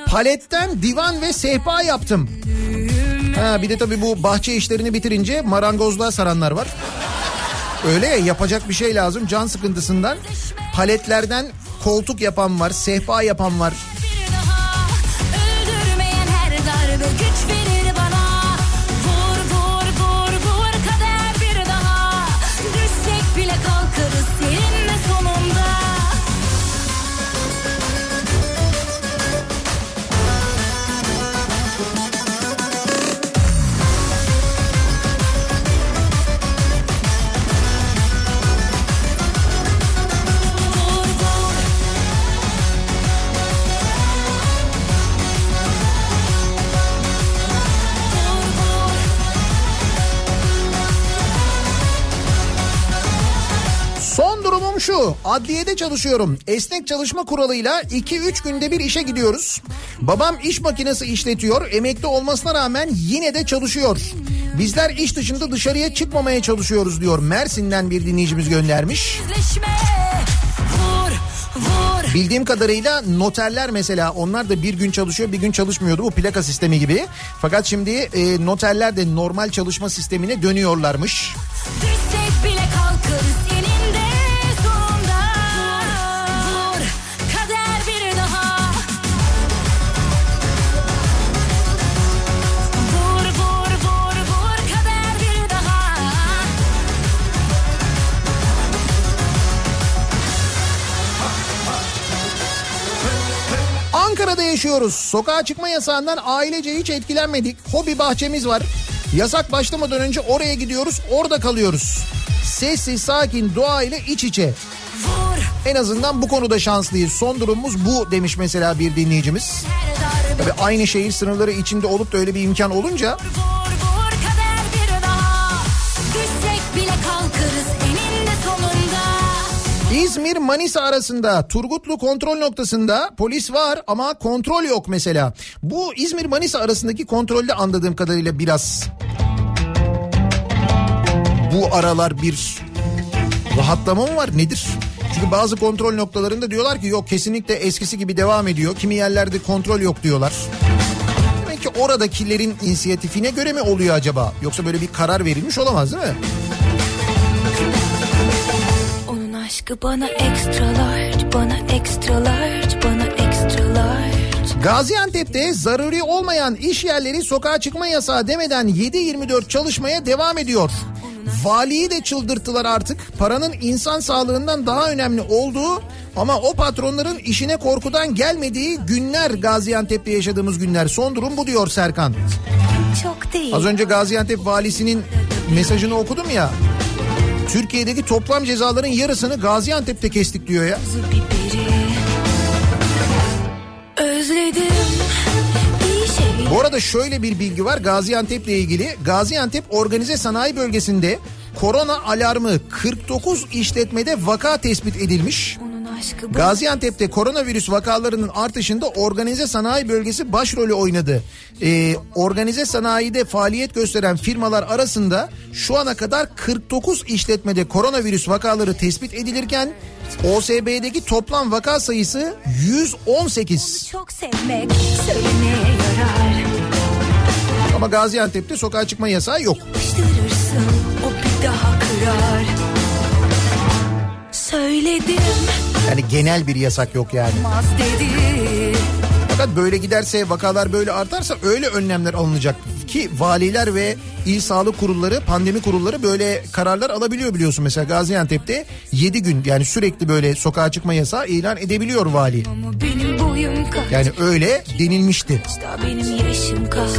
paletten divan ve sehpa yaptım. Ha bir de tabii bu bahçe işlerini bitirince marangozluğa saranlar var. Öyle ya yapacak bir şey lazım can sıkıntısından. Paletlerden koltuk yapan var, sehpa yapan var. Bir daha güç verir şu. Adliyede çalışıyorum. Esnek çalışma kuralıyla 2-3 günde bir işe gidiyoruz. Babam iş makinesi işletiyor. Emekli olmasına rağmen yine de çalışıyor. Bizler iş dışında dışarıya çıkmamaya çalışıyoruz diyor. Mersin'den bir dinleyicimiz göndermiş. Yüzleşme Vur vur Bildiğim kadarıyla noterler mesela onlar da bir gün çalışıyor bir gün çalışmıyordu bu plaka sistemi gibi. Fakat şimdi e, noterler de normal çalışma sistemine dönüyorlarmış. Düşsek bile kalkarız yaşıyoruz. Sokağa çıkma yasağından ailece hiç etkilenmedik. Hobi bahçemiz var. Yasak başlamadan önce oraya gidiyoruz, orada kalıyoruz. Sessiz, sakin, doğa ile iç içe. Vur En azından bu konuda şanslıyız. Son durumumuz bu demiş mesela bir dinleyicimiz. Tabii aynı şehir sınırları içinde olup da öyle bir imkan olunca Vur vur kader bir daha Düşsek bile kalkarız İzmir Manisa arasında Turgutlu kontrol noktasında polis var ama kontrol yok mesela. Bu İzmir Manisa arasındaki kontrolde anladığım kadarıyla biraz bu aralar bir rahatlama mı var nedir? Çünkü bazı kontrol noktalarında diyorlar ki yok kesinlikle eskisi gibi devam ediyor. Kimi yerlerde kontrol yok diyorlar. Demek ki oradakilerin inisiyatifine göre mi oluyor acaba? Yoksa böyle bir karar verilmiş olamaz değil mi? Aşkı bana extra large, bana extra large, bana extra large. Gaziantep'te zaruri olmayan iş yerleri sokağa çıkma yasağı demeden 7-24 çalışmaya devam ediyor. Valiyi de çıldırttılar artık. Paranın insan sağlığından daha önemli olduğu ama o patronların işine korkudan gelmediği günler Gaziantep'te yaşadığımız günler. Son durum bu diyor Serkan. Çok değil. Az önce Gaziantep valisinin mesajını okudum ya. Türkiye'deki toplam cezaların yarısını Gaziantep'te kestik diyor ya. Özledim. Şey. Bu arada şöyle bir bilgi var Gaziantep'le ilgili. Gaziantep Organize Sanayi Bölgesi'nde korona alarmı 49 işletmede vaka tespit edilmiş. Aşkı Gaziantep'te koronavirüs vakalarının artışında organize sanayi bölgesi başrolü oynadı. Ee, organize sanayide faaliyet gösteren firmalar arasında şu ana kadar 49 işletmede koronavirüs vakaları tespit edilirken OSB'deki toplam vaka sayısı 118. çok sevmek söylemeye yarar. Ama Gaziantep'te sokağa çıkma yasağı yok. Söyledim Yani genel bir yasak yok yani. Fakat böyle giderse vakalar böyle artarsa öyle önlemler alınacak ki valiler ve il sağlık kurulları pandemi kurulları böyle kararlar alabiliyor biliyorsun. Mesela Gaziantep'te 7 gün yani sürekli böyle sokağa çıkma yasağı ilan edebiliyor vali. Yani öyle denilmişti. Daha benim yaşım kaç?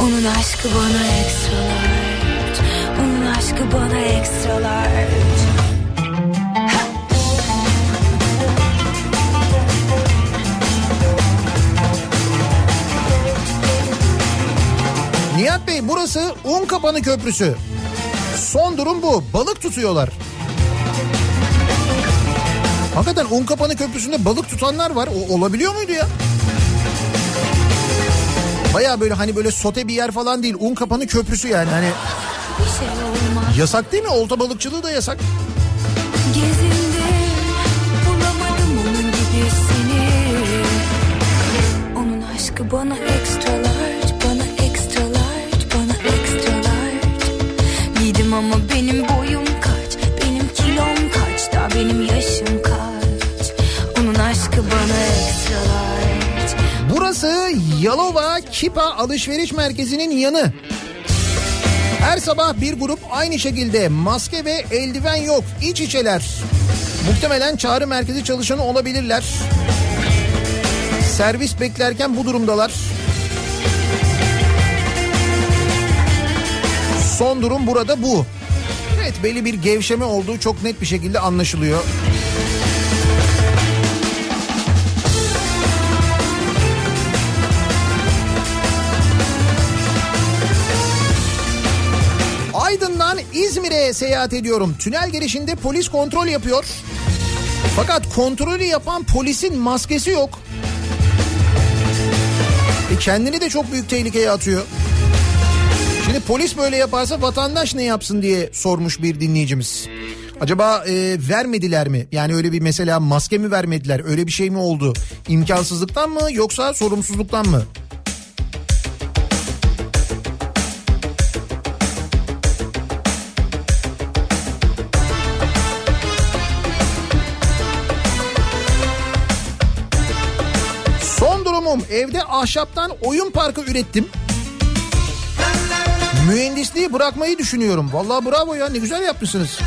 Onun aşkı bana extra large. Onun aşkı bana extra Nihat Bey burası Unkapanı Köprüsü. Son durum bu. Balık tutuyorlar. Hakikaten Unkapanı Köprüsü'nde balık tutanlar var. O olabiliyor muydu ya? Baya böyle hani böyle sote bir yer falan değil. Unkapanı Köprüsü yani hani şey yasak değil mi? Olta balıkçılığı da yasak. Gezindim bulamadım onun gibisini. Onun aşkı bana extra Kipa Alışveriş Merkezi'nin yanı. Her sabah bir grup aynı şekilde maske ve eldiven yok iç içeler. Muhtemelen çağrı merkezi çalışanı olabilirler. Servis beklerken bu durumdalar. Son durum burada bu. Evet belli bir gevşeme olduğu çok net bir şekilde anlaşılıyor. Seyahat ediyorum. Tünel girişinde polis kontrol yapıyor. Fakat kontrolü yapan polisin maskesi yok. E kendini de çok büyük tehlikeye atıyor. Şimdi polis böyle yaparsa vatandaş ne yapsın diye sormuş bir dinleyicimiz. Acaba e, vermediler mi? Yani öyle bir mesela maske mi vermediler? Öyle bir şey mi oldu? İmkansızlıktan mı yoksa sorumsuzluktan mı? Durumum evde ahşaptan oyun parkı ürettim. Mühendisliği bırakmayı düşünüyorum. Vallahi bravo ya ne güzel yapmışsınız.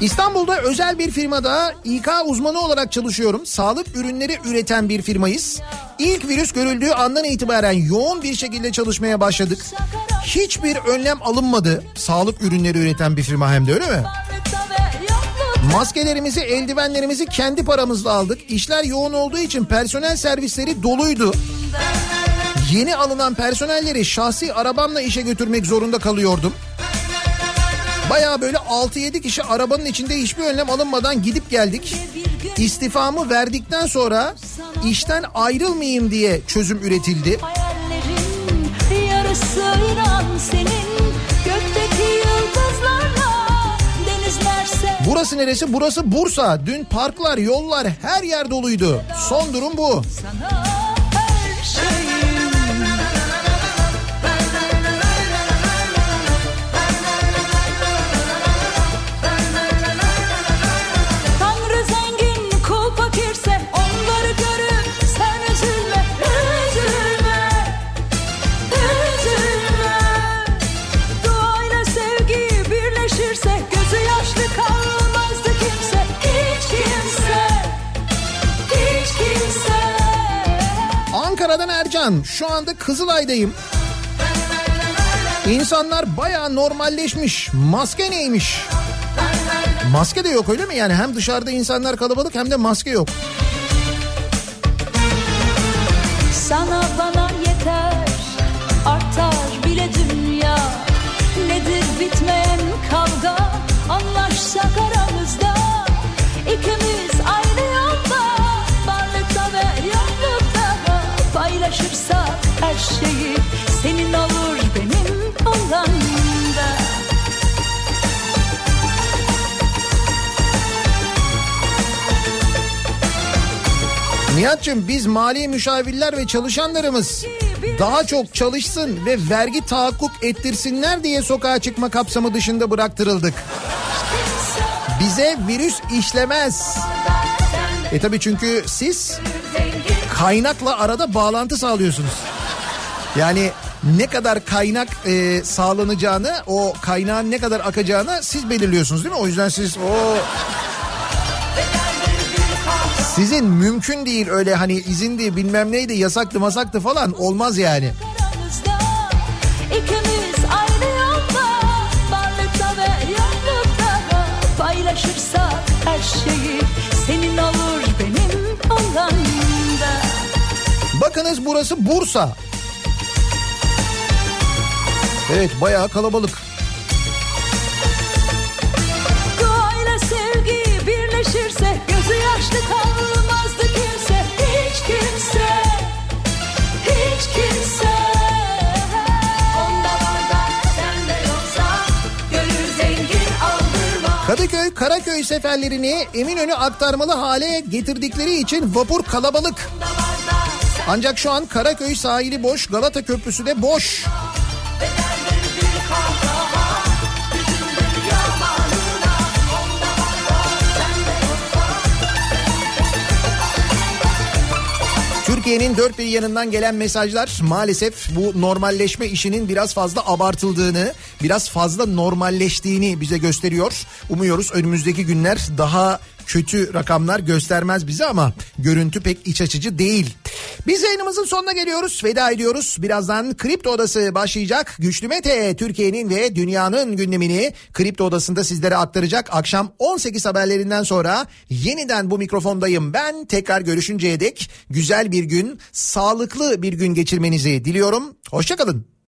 İstanbul'da özel bir firmada İK uzmanı olarak çalışıyorum. Sağlık ürünleri üreten bir firmayız. İlk virüs görüldüğü andan itibaren yoğun bir şekilde çalışmaya başladık. Hiçbir önlem alınmadı. Sağlık ürünleri üreten bir firma hem de öyle mi? Maskelerimizi, eldivenlerimizi kendi paramızla aldık. İşler yoğun olduğu için personel servisleri doluydu. Yeni alınan personelleri şahsi arabamla işe götürmek zorunda kalıyordum. Baya böyle 6-7 kişi arabanın içinde hiçbir önlem alınmadan gidip geldik. İstifamı verdikten sonra işten ayrılmayayım diye çözüm üretildi. Burası neresi? Burası Bursa. Dün parklar, yollar her yer doluydu. Son durum bu. sana her şeyim. Ercan şu anda Kızılay'dayım. İnsanlar baya normalleşmiş. Maske neymiş? Maske de yok öyle mi? Yani hem dışarıda insanlar kalabalık hem de maske yok. Sana bana yeter artar bile dünya Nedir bitmeyen kavga anlaşsak aramızda ikimiz Nihat'cığım biz mali müşavirler ve çalışanlarımız daha çok çalışsın ve vergi tahakkuk ettirsinler diye sokağa çıkma kapsamı dışında bıraktırıldık. Bize virüs işlemez. E tabi çünkü siz kaynakla arada bağlantı sağlıyorsunuz. Yani ne kadar kaynak e, sağlanacağını, o kaynağın ne kadar akacağını siz belirliyorsunuz değil mi? O yüzden siz o sizin mümkün değil öyle hani izindi bilmem neydi yasaktı masaktı falan olmaz yani. Paylaşırsak her şeyi Senin olur benim olan Bakınız burası Bursa. Evet bayağı kalabalık. Kadıköy Karaköy seferlerini Eminönü aktarmalı hale getirdikleri için vapur kalabalık. Ancak şu an Karaköy sahili boş, Galata Köprüsü de boş. Türkiye'nin dört bir yanından gelen mesajlar maalesef bu normalleşme işinin biraz fazla abartıldığını, biraz fazla normalleştiğini bize gösteriyor. Umuyoruz önümüzdeki günler daha kötü rakamlar göstermez bize ama görüntü pek iç açıcı değil. Biz yayınımızın sonuna geliyoruz. Veda ediyoruz. Birazdan Kripto Odası başlayacak. Güçlü Mete Türkiye'nin ve dünyanın gündemini Kripto Odası'nda sizlere aktaracak. Akşam 18 haberlerinden sonra yeniden bu mikrofondayım. Ben tekrar görüşünceye dek güzel bir gün, sağlıklı bir gün geçirmenizi diliyorum. Hoşçakalın.